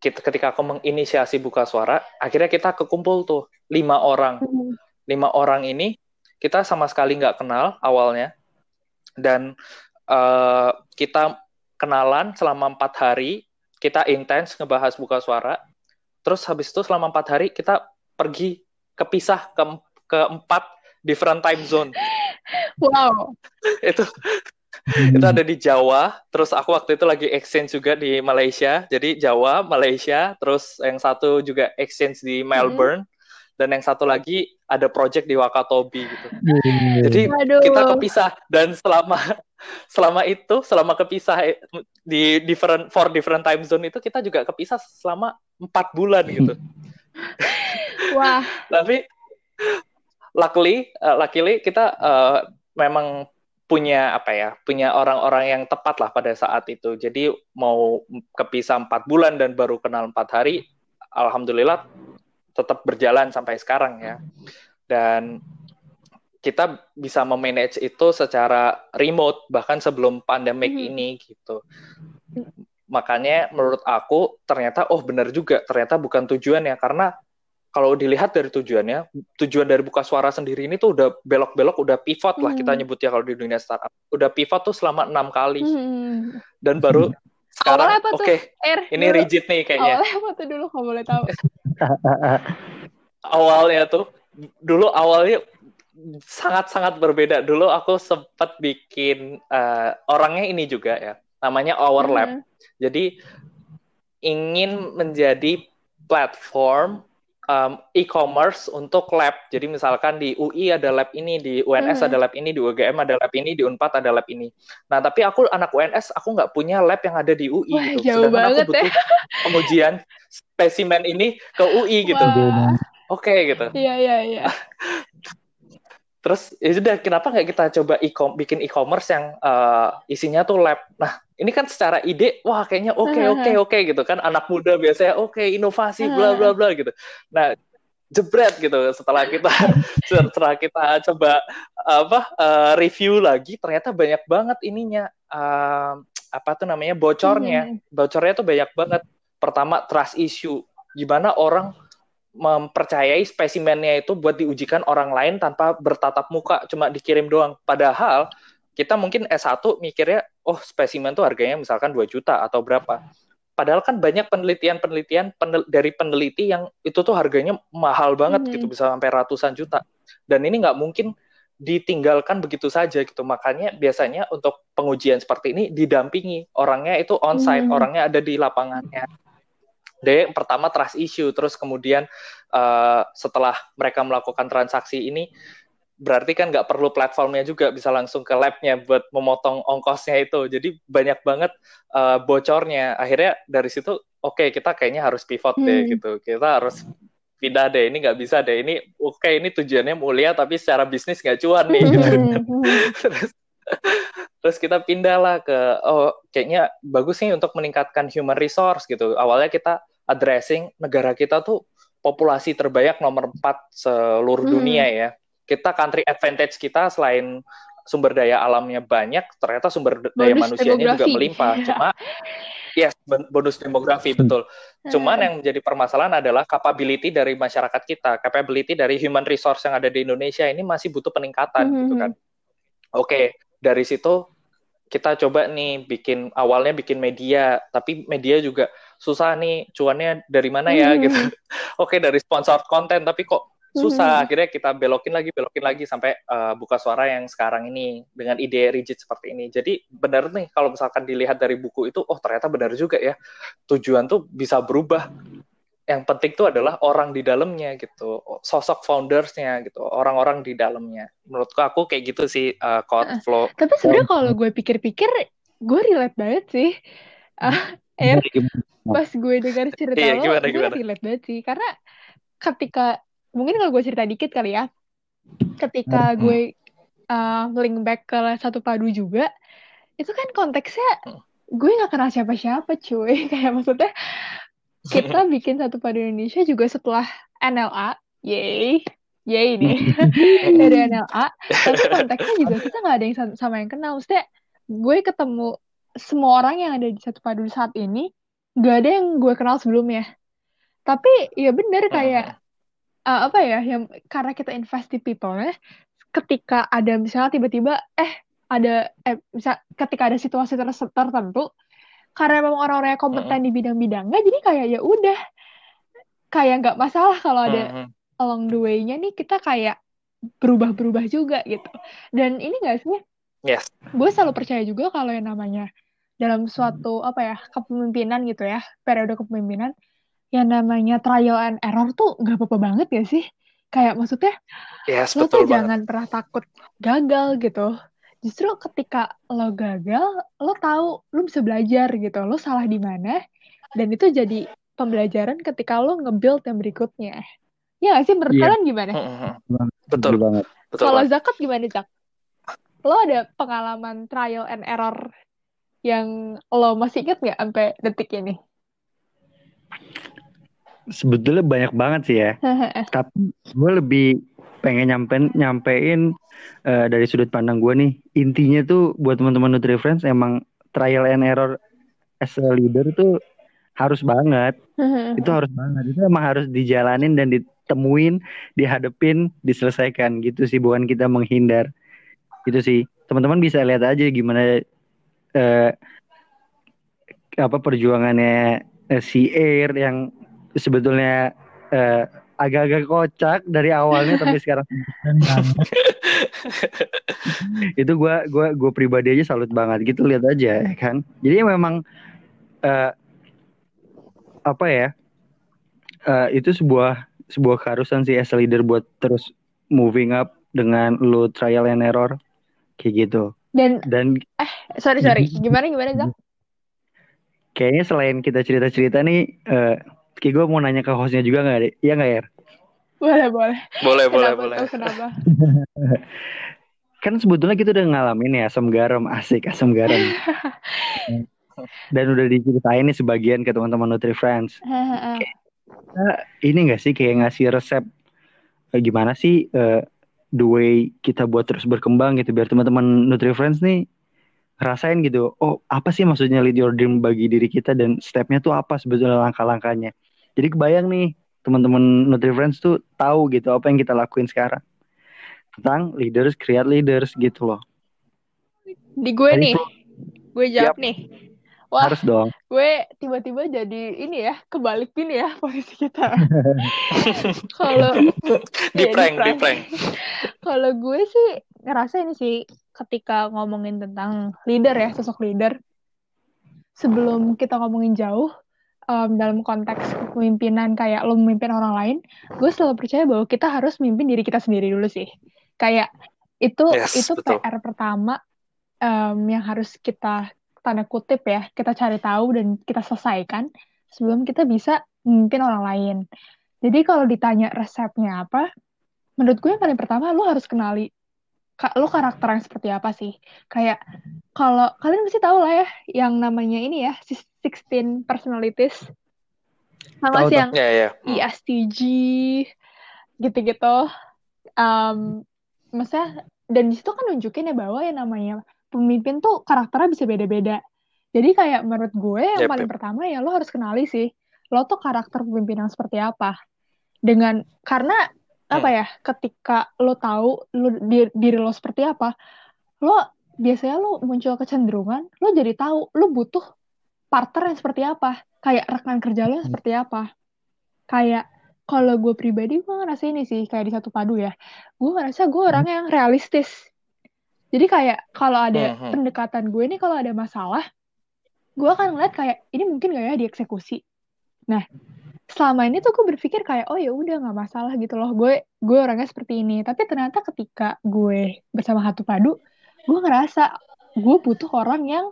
kita, ketika aku menginisiasi buka suara, akhirnya kita kekumpul tuh lima orang. Hmm. Lima orang ini kita sama sekali nggak kenal awalnya, dan uh, kita kenalan selama empat hari, kita intens ngebahas buka suara. Terus habis itu selama empat hari kita pergi kepisah ke keempat different time zone. Wow. itu hmm. itu ada di Jawa, terus aku waktu itu lagi exchange juga di Malaysia. Jadi Jawa, Malaysia, terus yang satu juga exchange di Melbourne. Hmm. Dan yang satu lagi ada project di Wakatobi gitu. Hmm. Jadi Aduh. kita kepisah dan selama selama itu selama kepisah di different for different time zone itu kita juga kepisah selama empat bulan gitu. Wah. Tapi luckily, uh, luckily kita uh, memang punya apa ya, punya orang-orang yang tepat lah pada saat itu. Jadi mau kepisah empat bulan dan baru kenal empat hari, alhamdulillah tetap berjalan sampai sekarang ya. Dan kita bisa memanage itu secara remote bahkan sebelum pandemik hmm. ini gitu. Makanya menurut aku ternyata oh benar juga ternyata bukan tujuan ya karena kalau dilihat dari tujuannya, tujuan dari buka suara sendiri ini tuh udah belok-belok, udah pivot lah hmm. kita nyebutnya kalau di dunia startup. Udah pivot tuh selama enam kali. Hmm. Dan baru hmm. sekarang, oke, okay, ini dulu. rigid nih kayaknya. Awalnya apa tuh dulu, kalau boleh tahu? awalnya tuh, dulu awalnya sangat-sangat berbeda. Dulu aku sempat bikin, uh, orangnya ini juga ya, namanya Our Lab. Hmm. Jadi, ingin menjadi platform um, e-commerce untuk lab. Jadi misalkan di UI ada lab ini, di UNS hmm. ada lab ini, di UGM ada lab ini, di Unpad ada lab ini. Nah tapi aku anak UNS, aku nggak punya lab yang ada di UI. Wah, gitu. Jauh Sedangkan banget aku butuh ya. pengujian spesimen ini ke UI gitu. Oke okay, gitu. Iya iya iya. Terus ya sudah kenapa nggak kita coba e bikin e-commerce yang uh, isinya tuh lab. Nah ini kan secara ide wah kayaknya oke okay, oke okay, oke okay, gitu kan. Anak muda biasanya oke okay, inovasi bla bla bla gitu. Nah jebret gitu. Setelah kita setelah kita coba apa uh, review lagi ternyata banyak banget ininya uh, apa tuh namanya bocornya. Hmm. bocornya tuh banyak banget. Pertama trust issue. Gimana orang mempercayai spesimennya itu buat diujikan orang lain tanpa bertatap muka, cuma dikirim doang. Padahal kita mungkin S1 mikirnya, oh spesimen tuh harganya misalkan 2 juta atau berapa. Padahal kan banyak penelitian-penelitian penel dari peneliti yang itu tuh harganya mahal banget hmm. gitu, bisa sampai ratusan juta. Dan ini nggak mungkin ditinggalkan begitu saja gitu. Makanya biasanya untuk pengujian seperti ini didampingi orangnya itu on-site, hmm. orangnya ada di lapangannya. D pertama trust issue, terus kemudian uh, setelah mereka melakukan transaksi ini berarti kan nggak perlu platformnya juga bisa langsung ke labnya buat memotong ongkosnya itu. Jadi banyak banget uh, bocornya. Akhirnya dari situ oke okay, kita kayaknya harus pivot hmm. deh gitu. Kita harus pindah deh ini nggak bisa deh. Ini oke okay, ini tujuannya mulia tapi secara bisnis nggak cuan nih. Gitu. terus terus kita pindah lah ke oh kayaknya bagus nih untuk meningkatkan human resource gitu. Awalnya kita addressing negara kita tuh populasi terbanyak nomor 4 seluruh hmm. dunia ya. Kita country advantage kita selain sumber daya alamnya banyak, ternyata sumber daya bonus manusianya demografi. juga melimpah. Cuma yes, bonus demografi betul. Cuman yang menjadi permasalahan adalah capability dari masyarakat kita, capability dari human resource yang ada di Indonesia ini masih butuh peningkatan hmm. gitu kan. Oke, okay, dari situ kita coba nih bikin awalnya bikin media, tapi media juga susah nih cuannya dari mana ya gitu. Oke dari sponsor konten, tapi kok susah. Akhirnya kita belokin lagi, belokin lagi sampai uh, buka suara yang sekarang ini dengan ide rigid seperti ini. Jadi benar nih kalau misalkan dilihat dari buku itu, oh ternyata benar juga ya. Tujuan tuh bisa berubah. Yang penting itu adalah orang di dalamnya gitu. Sosok foundersnya gitu. Orang-orang di dalamnya. Menurutku aku kayak gitu sih uh, code flow tapi sebenarnya kalau gue pikir-pikir gue relate banget sih. Uh, pas gue dengar cerita iya, lo gimana, gue gimana? relate banget sih karena ketika mungkin kalau gue cerita dikit kali ya ketika hmm. gue uh, link back ke satu padu juga itu kan konteksnya gue nggak kenal siapa-siapa cuy kayak maksudnya kita bikin satu padu Indonesia juga setelah NLA, yay, yay nih dari NLA. Tapi konteksnya juga kita nggak ada yang sama yang kenal. Maksudnya gue ketemu semua orang yang ada di satu padu saat ini, gak ada yang gue kenal sebelumnya. Tapi ya bener kayak uh, apa ya, yang karena kita invest di people ya, ketika ada misalnya tiba-tiba eh ada eh misal ketika ada situasi tertentu karena memang orang-orang yang kompeten uh-huh. di bidang-bidangnya jadi kayak ya udah kayak nggak masalah kalau ada uh-huh. along the way-nya nih kita kayak berubah-berubah juga gitu dan ini gak sih yes. gue selalu percaya juga kalau yang namanya dalam suatu apa ya kepemimpinan gitu ya periode kepemimpinan yang namanya trial and error tuh nggak apa-apa banget ya sih? Kayak maksudnya yes, lo tuh banget. jangan pernah takut gagal gitu. Justru ketika lo gagal lo tahu lo bisa belajar gitu lo salah di mana dan itu jadi pembelajaran ketika lo nge-build yang berikutnya. Ya gak sih? Menurut yeah. kalian gimana? Betul. banget. Kalau zakat gimana zak? Lo ada pengalaman trial and error yang lo masih inget nggak sampai detik ini? Sebetulnya banyak banget sih ya. Tapi gue lebih pengen nyampein nyampein uh, dari sudut pandang gue nih. Intinya tuh buat teman-teman Nutri Friends emang trial and error as a leader tuh harus banget. Itu harus banget. Itu emang harus dijalanin dan ditemuin dihadepin diselesaikan. Gitu sih bukan kita menghindar. Itu sih. Teman-teman bisa lihat aja gimana uh, apa perjuangannya uh, si Air yang sebetulnya uh, agak-agak kocak dari awalnya tapi sekarang itu gue gua gue pribadi aja salut banget gitu lihat aja ya kan? Jadi memang uh, apa ya uh, itu sebuah sebuah keharusan sih as a leader buat terus moving up dengan lo trial and error kayak gitu dan dan eh sorry sorry gimana gimana Zak? kayaknya selain kita cerita cerita nih uh, Kayak gue mau nanya ke hostnya juga gak, deh? Iya gak, ya? Boleh, boleh. Boleh, kenapa boleh, boleh. kenapa? kan sebetulnya kita udah ngalamin ya asam garam, asik asam garam. Dan udah diceritain nih sebagian ke teman-teman Nutri Friends. nah, ini gak sih kayak ngasih resep eh, gimana sih uh, the way kita buat terus berkembang gitu biar teman-teman Nutri Friends nih ngerasain gitu oh apa sih maksudnya lead your dream bagi diri kita dan stepnya tuh apa sebetulnya langkah-langkahnya jadi kebayang nih teman-teman Nutri Friends tuh tahu gitu apa yang kita lakuin sekarang tentang leaders, create leaders gitu loh. Di gue nih, gue jawab yep. nih. Wah, harus dong. Gue tiba-tiba jadi ini ya, kebalik ini ya posisi kita. Kalau di ya, prank, di prank. Kalau gue sih ngerasa ini sih ketika ngomongin tentang leader ya, sosok leader. Sebelum kita ngomongin jauh, um, dalam konteks kepemimpinan kayak lo memimpin orang lain, gue selalu percaya bahwa kita harus memimpin diri kita sendiri dulu sih. Kayak itu yes, itu betul. PR pertama um, yang harus kita tanda kutip ya kita cari tahu dan kita selesaikan sebelum kita bisa memimpin orang lain. Jadi kalau ditanya resepnya apa, menurut gue yang paling pertama lo harus kenali lo karakter yang seperti apa sih? Kayak kalau kalian pasti tahu lah ya yang namanya ini ya 16 personalities. Sama sih yang yeah, yeah. ESTG gitu-gitu. Um, maksudnya dan di situ kan nunjukin ya bahwa yang namanya pemimpin tuh karakternya bisa beda-beda. Jadi kayak menurut gue yang yep, paling yep. pertama ya lo harus kenali sih lo tuh karakter pemimpin yang seperti apa. Dengan karena apa ya ketika lo tahu lo diri, diri lo seperti apa lo biasanya lo muncul kecenderungan, lo jadi tahu lo butuh partner yang seperti apa, kayak rekan kerja lo yang seperti apa. Kayak kalau gue pribadi gue ngerasa ini sih kayak di satu padu ya, gue ngerasa gue orang yang realistis. Jadi kayak kalau ada Mhm. pendekatan gue nih kalau ada masalah, gue akan ngeliat kayak ini mungkin gak ya dieksekusi. Nah, selama ini tuh gue berpikir kayak oh ya udah nggak masalah gitu loh gue gue orangnya seperti ini tapi ternyata ketika gue bersama Hatu Padu gue ngerasa gue butuh orang yang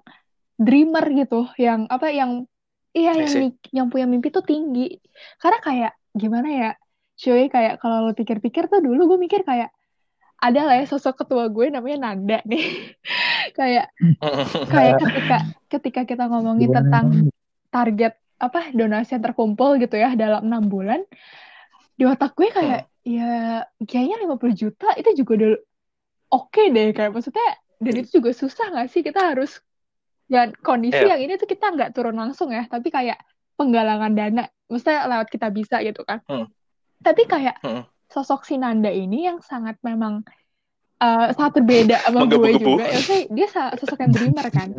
dreamer gitu yang apa yang iya yang yang punya mimpi tuh tinggi karena kayak gimana ya cuy kayak kalau lo pikir-pikir tuh dulu gue mikir kayak ada lah ya sosok ketua gue namanya Nanda nih kayak kayak ketika ketika kita ngomongin tentang target apa donasi yang terkumpul gitu ya dalam enam bulan di otak gue kayak ya kayaknya 50 juta itu juga udah oke deh kayak maksudnya dan itu juga susah nggak sih kita harus dan kondisi Iya. yang ini tuh kita nggak turun langsung ya tapi kayak penggalangan dana maksudnya lewat kita bisa gitu kan Hmm. tapi kayak Hmm. Sosok si Nanda ini yang sangat memang eh, sangat berbeda sama gue juga. Ya dia sosok yang dreamer kan.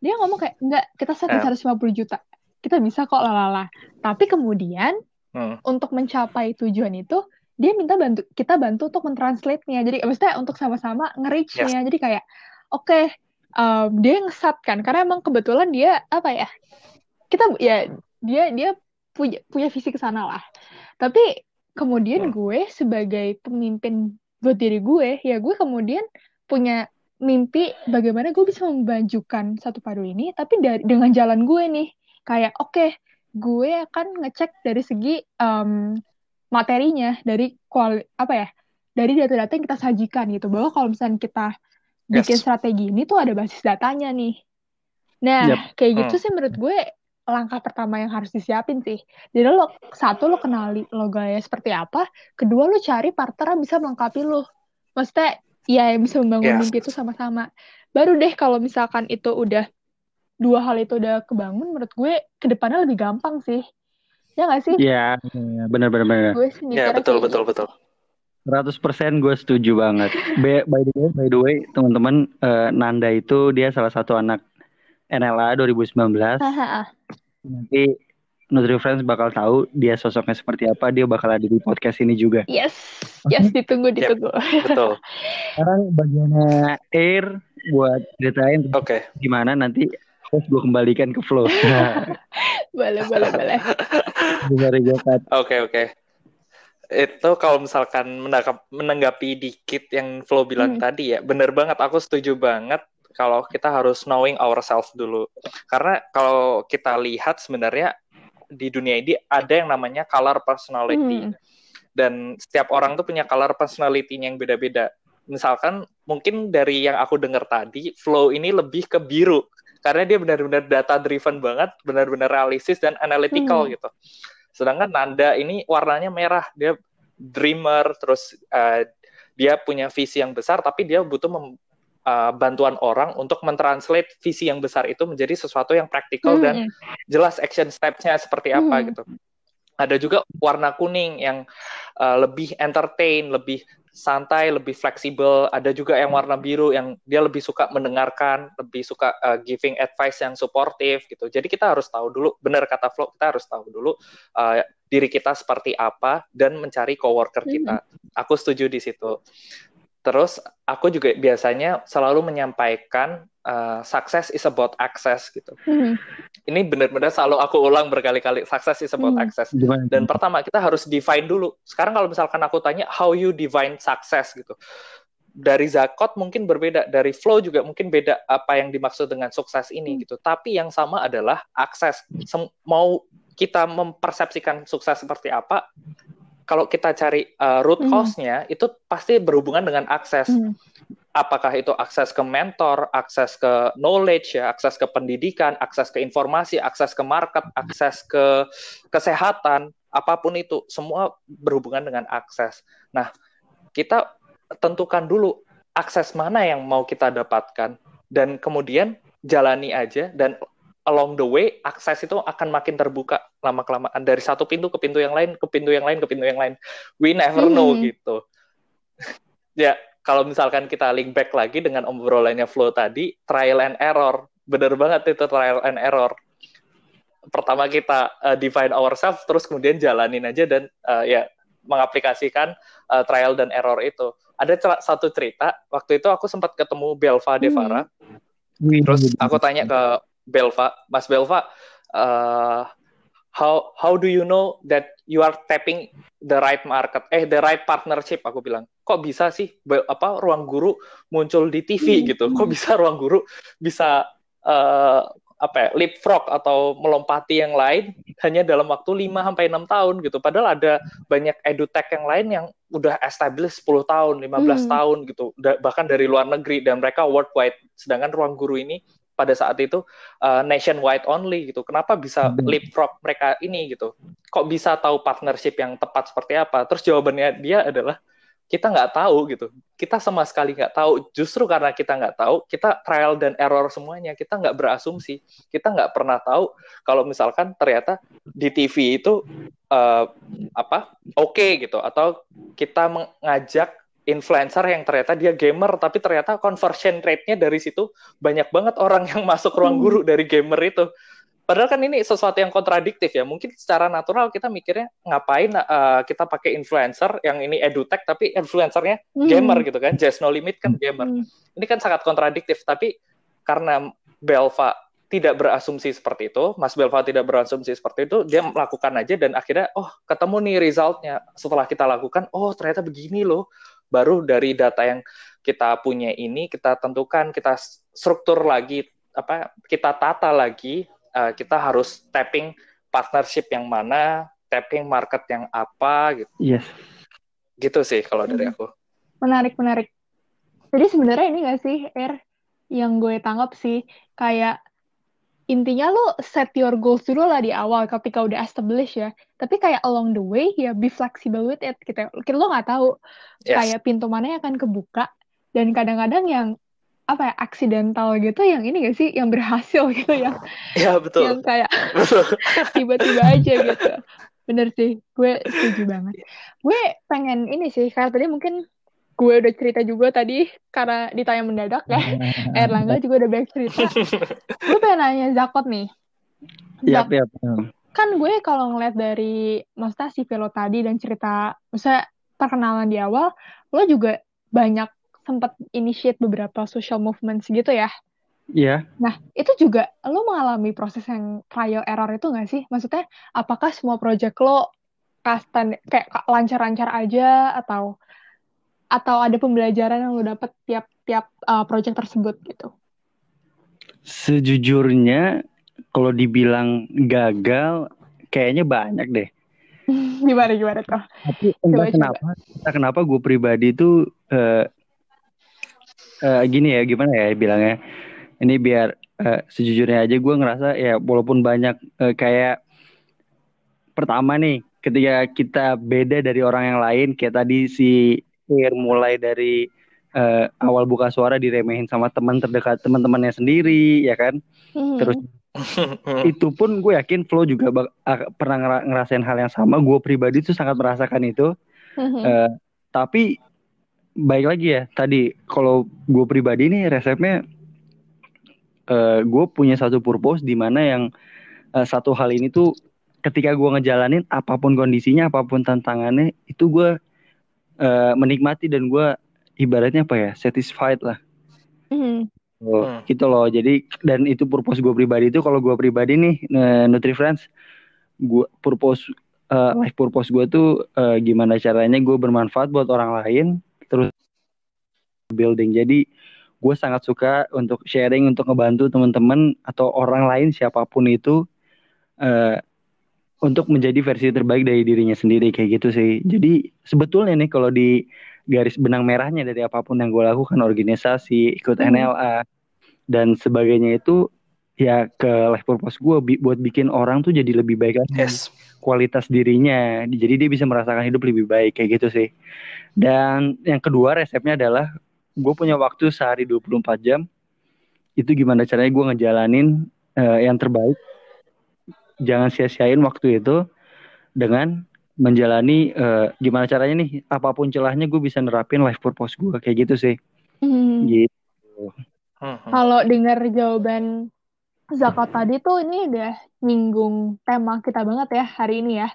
Dia ngomong kayak enggak kita Eh. 150 juta. Kita bisa kok lalala tapi kemudian Hmm. untuk mencapai tujuan itu dia minta bantu kita bantu untuk mentranslate-nya. Jadi maksudnya untuk sama-sama nge-reach-nya. Jadi kayak oke em, dia ngesat kan. Karena emang kebetulan dia apa ya kita ya dia dia punya punya visi ke sana lah. Tapi kemudian Hmm. gue sebagai pemimpin buat diri gue ya gue kemudian punya mimpi bagaimana gue bisa memajukan satu padu ini tapi dari dengan jalan gue nih kayak oke gue akan ngecek dari segi em, materinya dari kuali apa ya dari data-data yang kita sajikan gitu bahwa kalau misalnya kita bikin Yes. strategi ini tuh ada basis datanya nih nah Yep. kayak gitu Hmm. sih menurut gue langkah pertama yang harus disiapin sih jadi lo satu lo kenali lo gaya seperti apa kedua lo cari partner yang bisa melengkapi lo maksudnya ya yang bisa membangun Yes. mimpi itu sama-sama baru deh kalau misalkan itu udah dua hal itu udah kebangun menurut gue ke depannya lebih gampang sih ya nggak sih Iya, benar benar benar. gue sih Ya mikirnya betul betul gitu. betul. 100% gue setuju banget. By, by the way, by the way, teman-teman, eh, Nanda itu dia salah satu anak NLA 2019. Haha. Nanti Nutri Friends bakal tahu dia sosoknya seperti apa. Dia bakal ada di podcast ini juga. yes yes ditunggu ditunggu Betul. Sekarang bagiannya Air buat ceritain Oke. gimana nanti terus gue kembalikan ke Flow. boleh boleh boleh gue cut. Oke oke. Itu kalau misalkan menangkap, menanggapi dikit yang Flo bilang Hmm. tadi ya, bener banget. Aku setuju banget kalau kita harus knowing ourselves dulu. Karena kalau kita lihat sebenarnya di dunia ini ada yang namanya color personality. Hmm. Dan setiap orang tuh punya color personality-nya yang beda-beda. Misalkan mungkin dari yang aku dengar tadi, Flo ini lebih ke biru. Karena dia benar-benar data driven banget, benar-benar realistis dan analytical Hmm. gitu. Sedangkan Nanda ini warnanya merah, dia dreamer, terus eh, dia punya visi yang besar, tapi dia butuh mem- eh, bantuan orang untuk mentranslate visi yang besar itu menjadi sesuatu yang praktikal dan Hmm. jelas action steps-nya seperti apa Hmm. gitu. Ada juga warna kuning yang uh, lebih entertain, lebih santai, lebih fleksibel. Ada juga yang warna biru yang dia lebih suka mendengarkan, lebih suka uh, giving advice yang supportive gitu. Jadi kita harus tahu dulu, benar kata Flo, kita harus tahu dulu uh, diri kita seperti apa dan mencari coworker kita. Aku setuju di situ. Terus aku juga biasanya selalu menyampaikan uh, success is about access gitu. Hmm. Ini benar-benar selalu aku ulang berkali-kali. Success is about Hmm. access. Dan pertama kita harus define dulu. Sekarang kalau misalkan aku tanya how you define success gitu. Dari Zakot mungkin berbeda, dari Flow juga mungkin beda apa yang dimaksud dengan sukses ini Hmm. gitu. Tapi yang sama adalah akses. Sem- mau kita mempersepsikan sukses seperti apa, kalau kita cari uh, root Hmm. cause-nya itu pasti berhubungan dengan akses Hmm. apakah itu akses ke mentor, akses ke knowledge ya, akses ke pendidikan, akses ke informasi, akses ke market, akses ke kesehatan, apa pun itu semua berhubungan dengan akses. Nah, kita tentukan dulu akses mana yang mau kita dapatkan dan kemudian jalani aja dan along the way akses itu akan makin terbuka lama kelamaan dari satu pintu ke pintu yang lain ke pintu yang lain ke pintu yang lain we never know Hmm. gitu ya kalau misalkan kita link back lagi dengan obrolannya Flow tadi, trial and error. Bener banget itu trial and error. Pertama kita uh, define ourselves, terus kemudian jalanin aja dan uh, ya mengaplikasikan uh, trial dan error itu. Ada satu cerita, waktu itu aku sempat ketemu Belva Devara. Hmm. Terus aku tanya ke Belva, Mas Belva, uh, how how do you know that you are tapping the right market eh the right partnership aku bilang kok bisa sih apa ruang guru muncul di TV hmm. gitu kok bisa ruang guru bisa uh, apa ya, leapfrog atau melompati yang lain hanya dalam waktu 5 sampai 6 tahun gitu. Padahal ada banyak edutech yang lain yang udah established 10 tahun, 15 hmm. tahun gitu. bahkan dari luar negeri dan mereka worldwide. Sedangkan ruang guru ini pada saat itu uh, nationwide only gitu. Kenapa bisa hmm. leapfrog mereka ini gitu? Kok bisa tahu partnership yang tepat seperti apa? Terus jawabannya dia adalah kita nggak tahu gitu. Kita sama sekali nggak tahu. Justru karena kita nggak tahu, kita trial dan error semuanya. Kita nggak berasumsi. Kita nggak pernah tahu kalau misalkan ternyata di TV itu uh, apa oke okay, gitu, atau kita mengajak influencer yang ternyata dia gamer tapi ternyata conversion rate-nya dari situ banyak banget orang yang masuk ruang guru hmm. dari gamer itu. Padahal kan ini sesuatu yang kontradiktif ya. Mungkin secara natural kita mikirnya ngapain uh, kita pakai influencer yang ini edutech tapi influencernya hmm. gamer gitu kan. Just no limit kan gamer. Hmm. Ini kan sangat kontradiktif tapi karena Belva tidak berasumsi seperti itu, Mas Belva tidak berasumsi seperti itu, dia melakukan aja dan akhirnya oh ketemu nih resultnya. Setelah kita lakukan, oh ternyata begini loh baru dari data yang kita punya ini kita tentukan kita struktur lagi apa kita tata lagi uh, kita harus tapping partnership yang mana tapping market yang apa gitu. Yes. Gitu sih kalau dari hmm. aku. Menarik menarik. Jadi sebenarnya ini gak sih Er yang gue tangkap sih kayak intinya lo set your goals dulu lah di awal ketika udah established ya. Tapi kayak along the way ya be flexible with it gitu. Lo nggak tahu yes. kayak pintu mana yang akan kebuka dan kadang-kadang yang apa ya accidental gitu yang ini gak sih yang berhasil gitu ya. Iya betul. Yang kayak tiba-tiba aja gitu. Bener sih, gue setuju banget. Gue pengen ini sih, karena tadi mungkin gue udah cerita juga tadi karena ditanya mendadak ya. Erlangga juga udah banyak cerita. gue pengen nanya Zakot nih. Iya, iya. Kan gue kalau ngeliat dari Mas si Velo tadi dan cerita, misalnya perkenalan di awal, lo juga banyak sempat initiate beberapa social movements gitu ya. Iya. Yeah. Nah, itu juga lo mengalami proses yang trial error itu gak sih? Maksudnya, apakah semua project lo kastan kayak lancar-lancar aja atau atau ada pembelajaran yang lo dapet tiap-tiap uh, project tersebut gitu? Sejujurnya kalau dibilang gagal kayaknya banyak deh. gimana gimana tuh? Tapi entah kenapa, entah kenapa gue pribadi itu uh, uh, gini ya gimana ya bilangnya. Ini biar uh, sejujurnya aja gue ngerasa ya walaupun banyak uh, kayak pertama nih ketika kita beda dari orang yang lain kayak tadi si akhir mulai dari uh, awal buka suara diremehin sama teman terdekat teman-temannya sendiri ya kan hmm. terus itu pun gue yakin Flo juga pernah ngerasain hal yang sama gue pribadi tuh sangat merasakan itu hmm. uh, tapi baik lagi ya tadi kalau gue pribadi nih resepnya uh, gue punya satu purpose di mana yang uh, satu hal ini tuh ketika gue ngejalanin apa pun kondisinya apa pun tantangannya itu gue uh, menikmati dan gue ibaratnya apa ya satisfied lah mm. oh, mm. gitu loh jadi dan itu purpose gue pribadi itu kalau gue pribadi nih Nutri Friends gue purpose uh, life purpose gue tuh uh, gimana caranya gue bermanfaat buat orang lain terus building jadi gue sangat suka untuk sharing untuk ngebantu teman-teman atau orang lain siapa pun itu uh, untuk menjadi versi terbaik dari dirinya sendiri kayak gitu sih. Jadi sebetulnya nih kalau di garis benang merahnya dari apa pun yang gue lakukan organisasi, ikut hmm. NLA dan sebagainya itu ya ke life purpose gue bi buat bikin orang tuh jadi lebih baik lagi yes. kualitas dirinya jadi dia bisa merasakan hidup lebih baik kayak gitu sih dan yang kedua resepnya adalah gue punya waktu sehari 24 jam itu gimana caranya gue ngejalanin uh, yang terbaik jangan sia-siain waktu itu dengan menjalani uh, gimana caranya nih apa pun celahnya gue bisa nerapin life purpose gue kayak gitu sih Hmm. gitu Hmm. Kalau dengar jawaban Zakat tadi tuh ini udah nyinggung tema kita banget ya hari ini ya.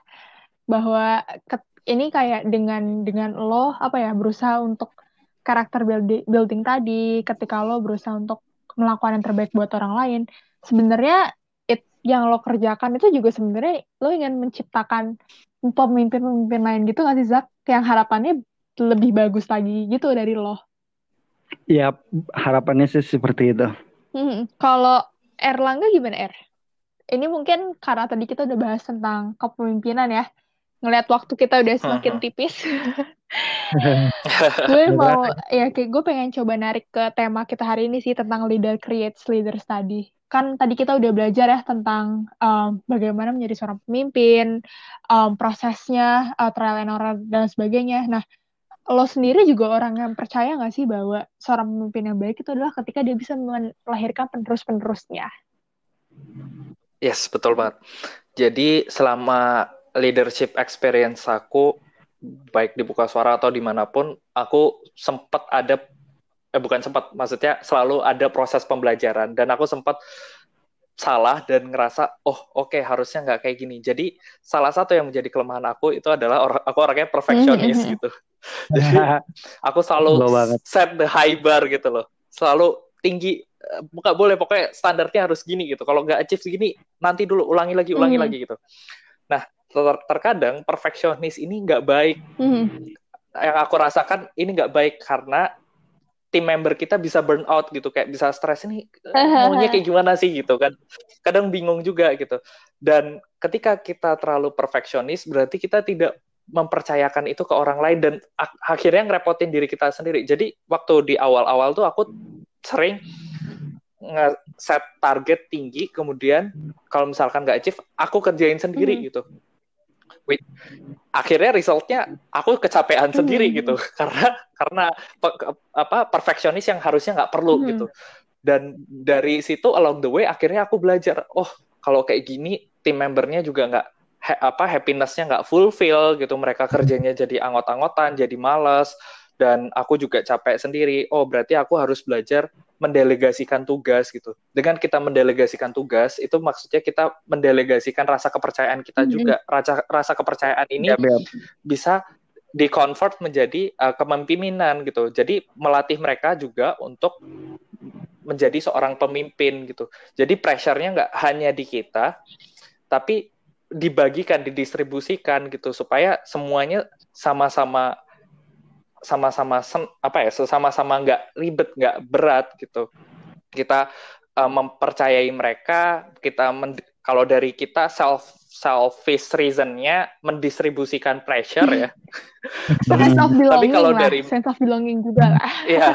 Bahwa ket- ini kayak dengan dengan lo apa ya berusaha untuk karakter buildi- building tadi ketika lo berusaha untuk melakukan yang terbaik buat orang lain. Sebenarnya yang lo kerjakan itu juga sebenarnya lo ingin menciptakan pemimpin-pemimpin lain gitu nggak sih Zak? Yang harapannya lebih bagus lagi gitu dari lo. ya harapannya sih seperti itu Hmm, Kalau Erlangga gimana Er? Ini mungkin karena tadi kita udah bahas tentang kepemimpinan ya. Ngelihat waktu kita udah semakin tipis. gue mau ya kayak gue pengen coba narik ke tema kita hari ini sih tentang leader creates leader study. Kan tadi kita udah belajar ya tentang um, bagaimana menjadi seorang pemimpin, um, prosesnya, uh, trial and error dan sebagainya. Nah, lo sendiri juga orang yang percaya nggak sih bahwa seorang pemimpin yang baik itu adalah ketika dia bisa melahirkan penerus-penerusnya. Yes, betul banget. Jadi selama leadership experience aku, baik di Buka Suara atau di mana pun, aku sempat ada, eh bukan sempat, maksudnya selalu ada proses pembelajaran. Dan aku sempat salah dan ngerasa, oh oke harusnya nggak kayak gini. Jadi salah satu yang menjadi kelemahan aku itu adalah or aku orangnya perfeksionis Mhm. gitu. Jadi aku selalu set the high bar gitu loh. Selalu tinggi, eh, nggak boleh pokoknya standarnya harus gini gitu. Kalau nggak achieve segini, nanti dulu ulangi lagi, ulangi Mhm. lagi gitu. Nah, ter- terkadang perfeksionis ini nggak baik. Mhm. Yang aku rasakan ini nggak baik karena tim member kita bisa burn out gitu, kayak bisa stres ini maunya kayak gimana sih gitu kan. Kadang bingung juga gitu. Dan ketika kita terlalu perfeksionis, berarti kita tidak mempercayakan itu ke orang lain dan ak- akhirnya ngerepotin diri kita sendiri. Jadi waktu di awal-awal tuh aku sering nge-set target tinggi, kemudian kalau misalkan nggak achieve, aku kerjain sendiri Mhm. gitu. Wait, akhirnya resultnya aku kecapean sendiri Mhm. gitu, karena karena pe- apa perfeksionis yang harusnya nggak perlu Mhm. gitu. Dan dari situ along the way akhirnya aku belajar, oh kalau kayak gini tim membernya juga nggak ha- apa happinessnya nggak fulfill gitu, mereka kerjanya jadi angot-angotan, jadi males, dan aku juga capek sendiri. Oh berarti aku harus belajar mendelegasikan tugas gitu. Dengan kita mendelegasikan tugas, itu maksudnya kita mendelegasikan rasa kepercayaan kita Mhm. juga. Rasa rasa kepercayaan ini Yap, yap. bisa di-convert menjadi uh, kepemimpinan gitu. Jadi melatih mereka juga untuk menjadi seorang pemimpin gitu. Jadi pressure-nya nggak hanya di kita, tapi dibagikan, didistribusikan gitu supaya semuanya sama-sama sama-sama sen- apa ya, sama-sama nggak ribet, nggak berat gitu. Kita uh, mempercayai mereka, kita men- kalau dari kita self selfish reason-nya mendistribusikan pressure ya. sense of belonging Tapi kalau lah, dari- sense of belonging juga lah. Iya.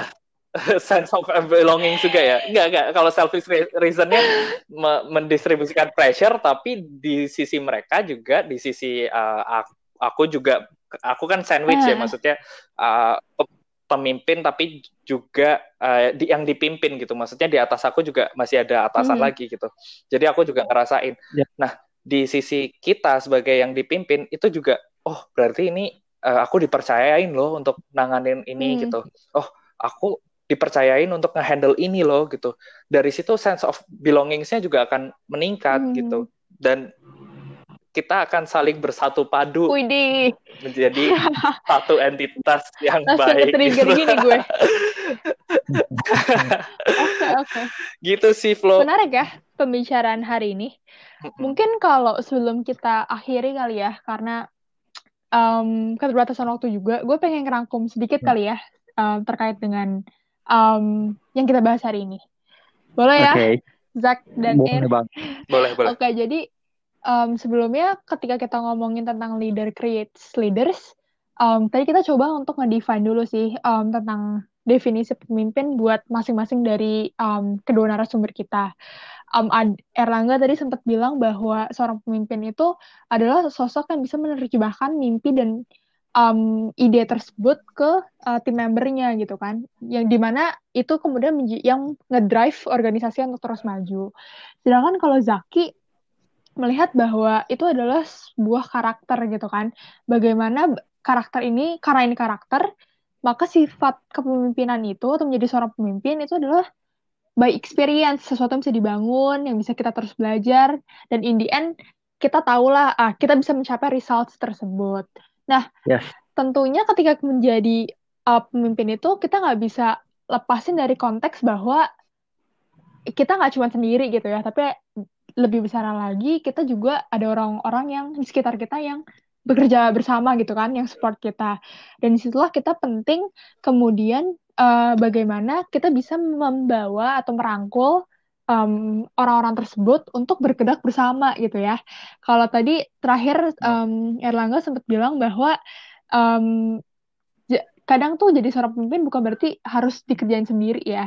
sense of belonging juga ya. Enggak, enggak. Kalau selfish re- reason-nya me- mendistribusikan pressure, tapi di sisi mereka juga, di sisi uh, aku juga, aku kan sandwich ya, Ah. maksudnya uh, pe- pemimpin tapi juga uh, di, yang dipimpin gitu. Maksudnya di atas aku juga masih ada atasan Hmm. lagi gitu. Jadi aku juga ngerasain. Ya. Nah, di sisi kita sebagai yang dipimpin itu juga, oh berarti ini uh, aku dipercayain loh untuk nanganin ini Hmm. gitu. Oh, aku dipercayain untuk ngehandle ini loh gitu. Dari situ sense of belongings-nya juga akan meningkat Hmm. gitu. Dan kita akan saling bersatu padu Widih, menjadi satu entitas yang langsung baik. gitu. gini gue. Gitu sih Flo. Menarik ya pembicaraan hari ini. Mungkin kalau sebelum kita akhiri kali ya, karena um, keterbatasan waktu juga, gue pengen ngerangkum sedikit kali ya um, terkait dengan um, yang kita bahas hari ini. Boleh ya, Oke, Zak dan boleh bang. Boleh, boleh. Oke, jadi um, sebelumnya ketika kita ngomongin tentang leader creates leaders, um, tadi kita coba untuk ngedefine dulu sih um, tentang definisi pemimpin buat masing-masing dari um, kedua narasumber kita. Um, Erlangga tadi sempat bilang bahwa seorang pemimpin itu adalah sosok yang bisa menerjemahkan mimpi dan um, ide tersebut ke uh, tim membernya gitu kan, yang di mana itu kemudian yang ngedrive organisasi untuk terus maju. Sedangkan kalau Zaki melihat bahwa itu adalah sebuah karakter gitu kan. Bagaimana karakter ini, karena ini karakter, maka sifat kepemimpinan itu atau menjadi seorang pemimpin itu adalah by experience, sesuatu yang bisa dibangun, yang bisa kita terus belajar, dan in the end kita tahulah ah, kita bisa mencapai results tersebut. Nah, yes. tentunya ketika menjadi uh, pemimpin itu kita nggak bisa lepasin dari konteks bahwa kita nggak cuma sendiri gitu ya, tapi lebih besar lagi kita juga ada orang-orang yang di sekitar kita yang bekerja bersama gitu kan, yang support kita. Dan di situlah kita penting kemudian uh, bagaimana kita bisa membawa atau merangkul um, orang-orang tersebut untuk bergerak bersama gitu ya. Kalau tadi terakhir um, Erlangga sempat bilang bahwa um, kadang tuh jadi seorang pemimpin bukan berarti harus dikerjain sendiri ya.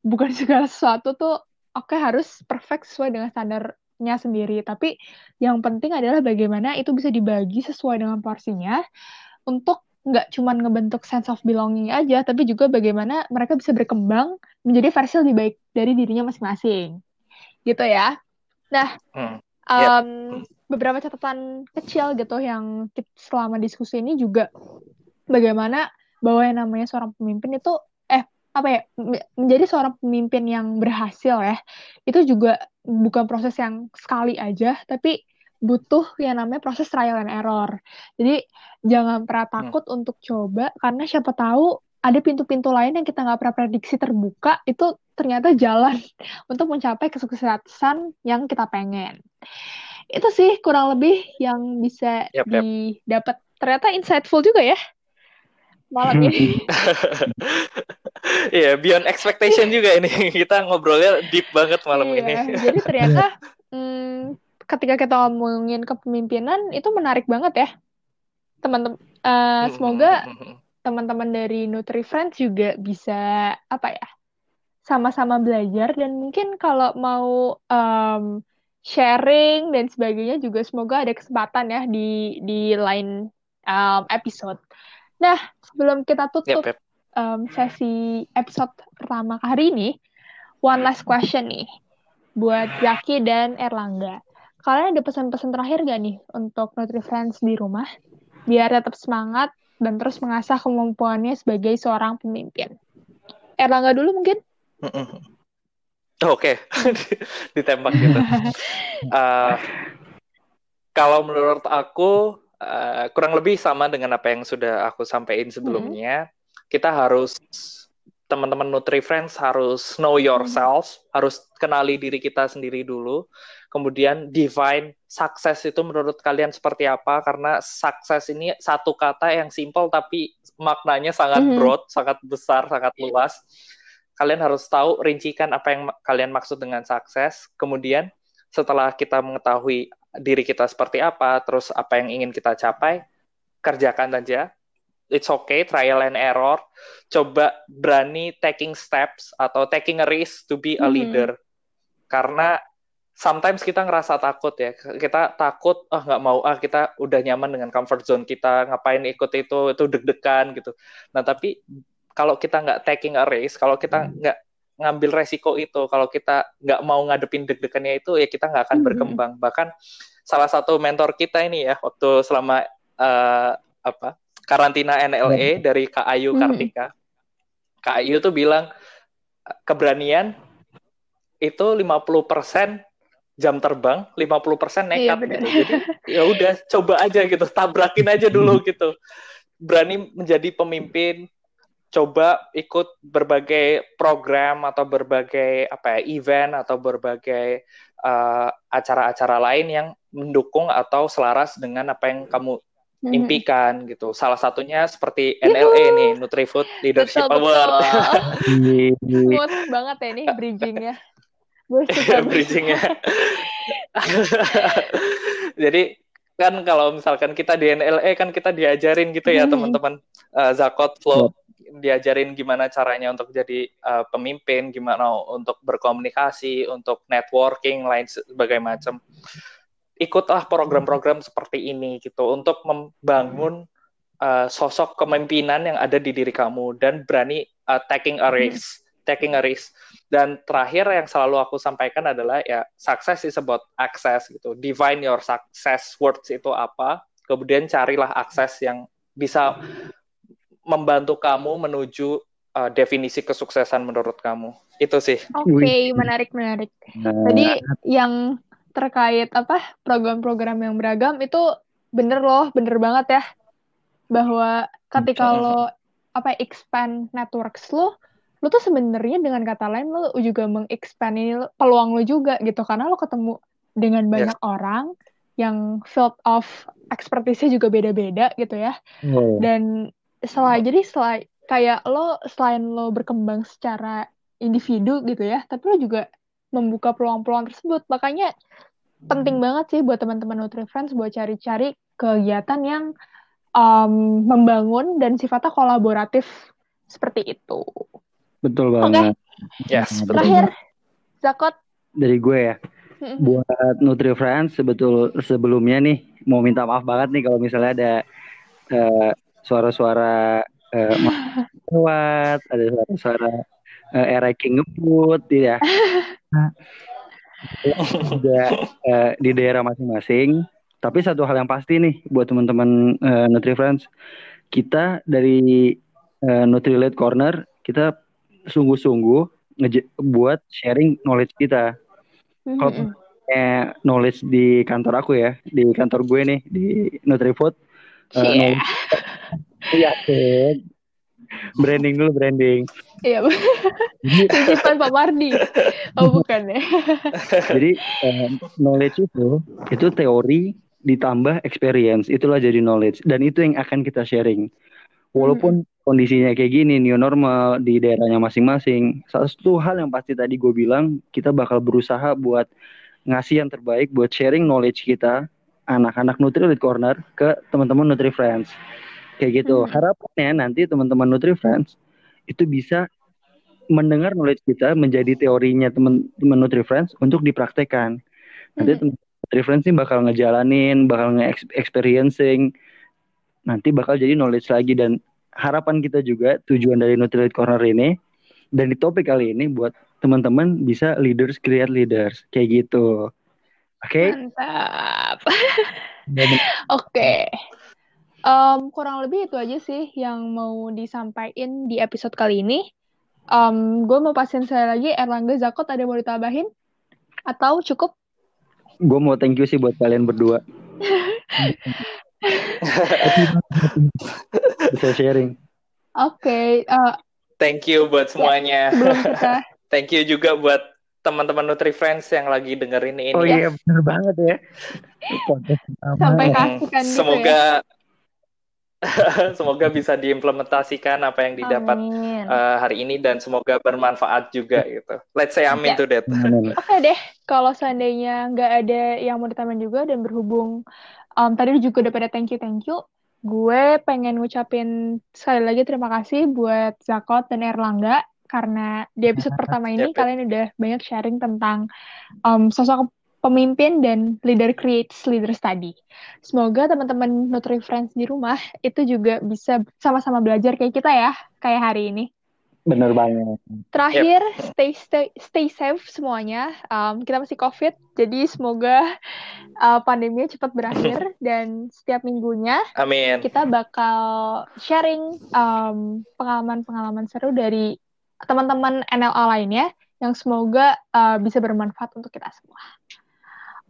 Bukan segala sesuatu tuh oke okay, harus perfect sesuai dengan standarnya sendiri. Tapi yang penting adalah bagaimana itu bisa dibagi sesuai dengan porsinya untuk nggak cuma ngebentuk sense of belonging aja, tapi juga bagaimana mereka bisa berkembang menjadi versi lebih baik dari dirinya masing-masing. Gitu ya. Nah, hmm. um, beberapa catatan kecil gitu yang selama diskusi ini juga bagaimana bahwa yang namanya seorang pemimpin itu apa ya menjadi seorang pemimpin yang berhasil ya itu juga bukan proses yang sekali aja tapi butuh yang namanya proses trial and error. Jadi jangan pernah hmm. takut hmm. untuk coba karena siapa tahu ada pintu-pintu lain yang kita nggak pernah prediksi terbuka itu ternyata jalan untuk mencapai kesuksesan yang kita pengen. Itu sih kurang lebih yang bisa yep, yep. didapat. Ternyata insightful juga ya malam ini. Iya, yeah, beyond expectation juga ini. Kita ngobrolnya deep banget malam yeah, ini. jadi ternyata hmm, ketika kita ngomongin kepemimpinan itu menarik banget ya teman-teman uh, semoga teman-teman dari Nutri Friends juga bisa apa ya sama-sama belajar dan mungkin kalau mau um, sharing dan sebagainya juga semoga ada kesempatan ya di di lain um, episode. Nah sebelum kita tutup yep, yep. Um, sesi episode pertama hari ini, one last question nih buat Zaki dan Erlangga kalian ada pesan-pesan terakhir gak nih untuk Nutri-Friends di rumah? Biar tetap semangat dan terus mengasah kemampuannya sebagai seorang pemimpin. Erlangga dulu mungkin? Oke, okay. ditembak gitu. uh, kalau menurut aku uh, kurang lebih sama dengan apa yang sudah aku sampaikan sebelumnya. Kita harus teman-teman Nutri Friends harus know yourself, hmm. harus kenali diri kita sendiri dulu kemudian define sukses itu menurut kalian seperti apa karena sukses ini satu kata yang simple tapi maknanya sangat mm -hmm. broad, sangat besar, sangat luas. Kalian harus tahu rincikan apa yang kalian maksud dengan sukses. Kemudian setelah kita mengetahui diri kita seperti apa, terus apa yang ingin kita capai, kerjakan saja. It's okay, trial and error. Coba berani taking steps atau taking a risk to be a leader. Mm -hmm. Karena sometimes kita ngerasa takut ya kita takut ah oh, nggak mau ah kita udah nyaman dengan comfort zone kita ngapain ikut itu itu deg-degan gitu nah tapi kalau kita nggak taking a race kalau kita hmm. nggak ngambil resiko itu kalau kita nggak mau ngadepin deg-degannya itu ya kita nggak akan hmm. berkembang bahkan salah satu mentor kita ini ya waktu selama uh, apa karantina NLE hmm. dari Kak Ayu Kartika Kak Ayu tuh bilang keberanian itu 50% jam terbang 50% nekat iya, gitu. Jadi ya udah coba aja gitu, tabrakin aja dulu gitu. Berani menjadi pemimpin, coba ikut berbagai program atau berbagai apa ya event atau berbagai uh, acara-acara lain yang mendukung atau selaras dengan apa yang kamu. Impikan gitu. Salah satunya seperti NLA Yuhu. nih, Nutrifood Leadership betul, Award. Smooth banget ya ini bridgingnya. bridgingnya. Jadi kan kalau misalkan kita di NLE kan kita diajarin gitu ya hmm. teman-teman uh, Zakot Flow diajarin gimana caranya untuk jadi uh, pemimpin, gimana untuk berkomunikasi, untuk networking lain sebagai macam. Ikutlah program-program seperti ini gitu untuk membangun uh, sosok kepemimpinan yang ada di diri kamu dan berani uh, taking a risk taking a risk. Dan terakhir yang selalu aku sampaikan adalah ya success is about access gitu. Define your success words itu apa, kemudian carilah akses yang bisa membantu kamu menuju uh, definisi kesuksesan menurut kamu. Itu sih. Oke, okay, menarik menarik. Nah. Tadi yang terkait apa program-program yang beragam itu bener loh, bener banget ya bahwa ketika lo apa expand networks lo, lo tuh sebenarnya dengan kata lain lo juga mengexpand ini peluang lo juga gitu karena lo ketemu dengan banyak yes. orang yang field of expertise juga beda-beda gitu ya. Oh. Dan selain jadi selain kayak lo selain lo berkembang secara individu gitu ya, tapi lo juga membuka peluang-peluang tersebut. Makanya penting banget sih buat teman-teman Nutri Friends buat cari-cari kegiatan yang um, membangun dan sifatnya kolaboratif seperti itu. Betul banget. Okay. Yes, betul. Terakhir, Zakot. Dari gue ya. Buat Nutri Friends sebetul sebelumnya nih mau minta maaf banget nih kalau misalnya ada uh, suara-suara uh, lewat, ada suara-suara uh, era king ngebut, ya. juga uh, di daerah masing-masing. Tapi satu hal yang pasti nih buat teman-teman uh, Nutri Friends, kita dari uh, Nutri Late Corner kita sungguh-sungguh buat sharing knowledge kita. Mm-hmm. Kalau eh, knowledge di kantor aku ya, di kantor gue nih di Nutri Food. Uh, Iya, branding dulu branding. Iya, titipan Pak Mardi. Oh bukan ya. Jadi um, knowledge itu itu teori ditambah experience itulah jadi knowledge dan itu yang akan kita sharing. Walaupun hmm. kondisinya kayak gini new normal di daerahnya masing-masing, satu hal yang pasti tadi gue bilang kita bakal berusaha buat ngasih yang terbaik buat sharing knowledge kita anak-anak Nutri Lead Corner ke teman-teman Nutri Friends kayak gitu. Hmm. Harapannya nanti teman-teman Nutri Friends itu bisa mendengar knowledge kita menjadi teorinya teman-teman Nutri Friends untuk dipraktekkan. Nanti hmm. teman referensi bakal ngejalanin, bakal nge-experiencing, nanti bakal jadi knowledge lagi dan harapan kita juga tujuan dari Nutrilite Corner ini dan di topik kali ini buat teman-teman bisa leaders create leaders kayak gitu. Oke? Okay? Mantap. Oke. okay. Um, kurang lebih itu aja sih yang mau disampaikan di episode kali ini. Um, gue mau pasien saya lagi, Erlangga Zakot ada mau ditambahin? Atau cukup? gue mau thank you sih buat kalian berdua. Bisa sharing. Oke. Okay, uh, thank you buat ya, semuanya. Ya, thank you juga buat teman-teman Nutri Friends yang lagi dengerin ini. Oh iya, bener banget ya. Sampai kasihkan gitu Semoga ya. semoga bisa diimplementasikan apa yang didapat uh, hari ini dan semoga bermanfaat juga gitu. Let's say amin ya. to that. Oke okay deh, kalau seandainya nggak ada yang mau ditambahin juga dan berhubung um, tadi juga udah pada thank you thank you, gue pengen ngucapin sekali lagi terima kasih buat Zakot dan Erlangga karena di episode pertama ini kalian udah banyak sharing tentang um, sosok pemimpin dan leader creates leader study. Semoga teman-teman Nutri Friends di rumah itu juga bisa sama-sama belajar kayak kita ya, kayak hari ini. Bener banget. Terakhir, yep. stay, stay stay safe semuanya. Um, kita masih COVID, jadi semoga uh, pandeminya cepat berakhir dan setiap minggunya Amin. kita bakal sharing pengalaman pengalaman-pengalaman seru dari teman-teman NLA lainnya yang semoga uh, bisa bermanfaat untuk kita semua.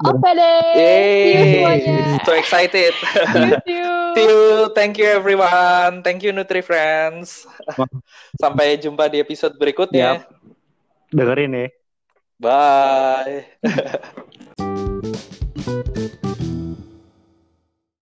Oke deh. See you semuanya. So excited. See you. See you. Thank you everyone. Thank you Nutri Friends. Sampai jumpa di episode berikutnya. Yep. Dengerin nih. Bye.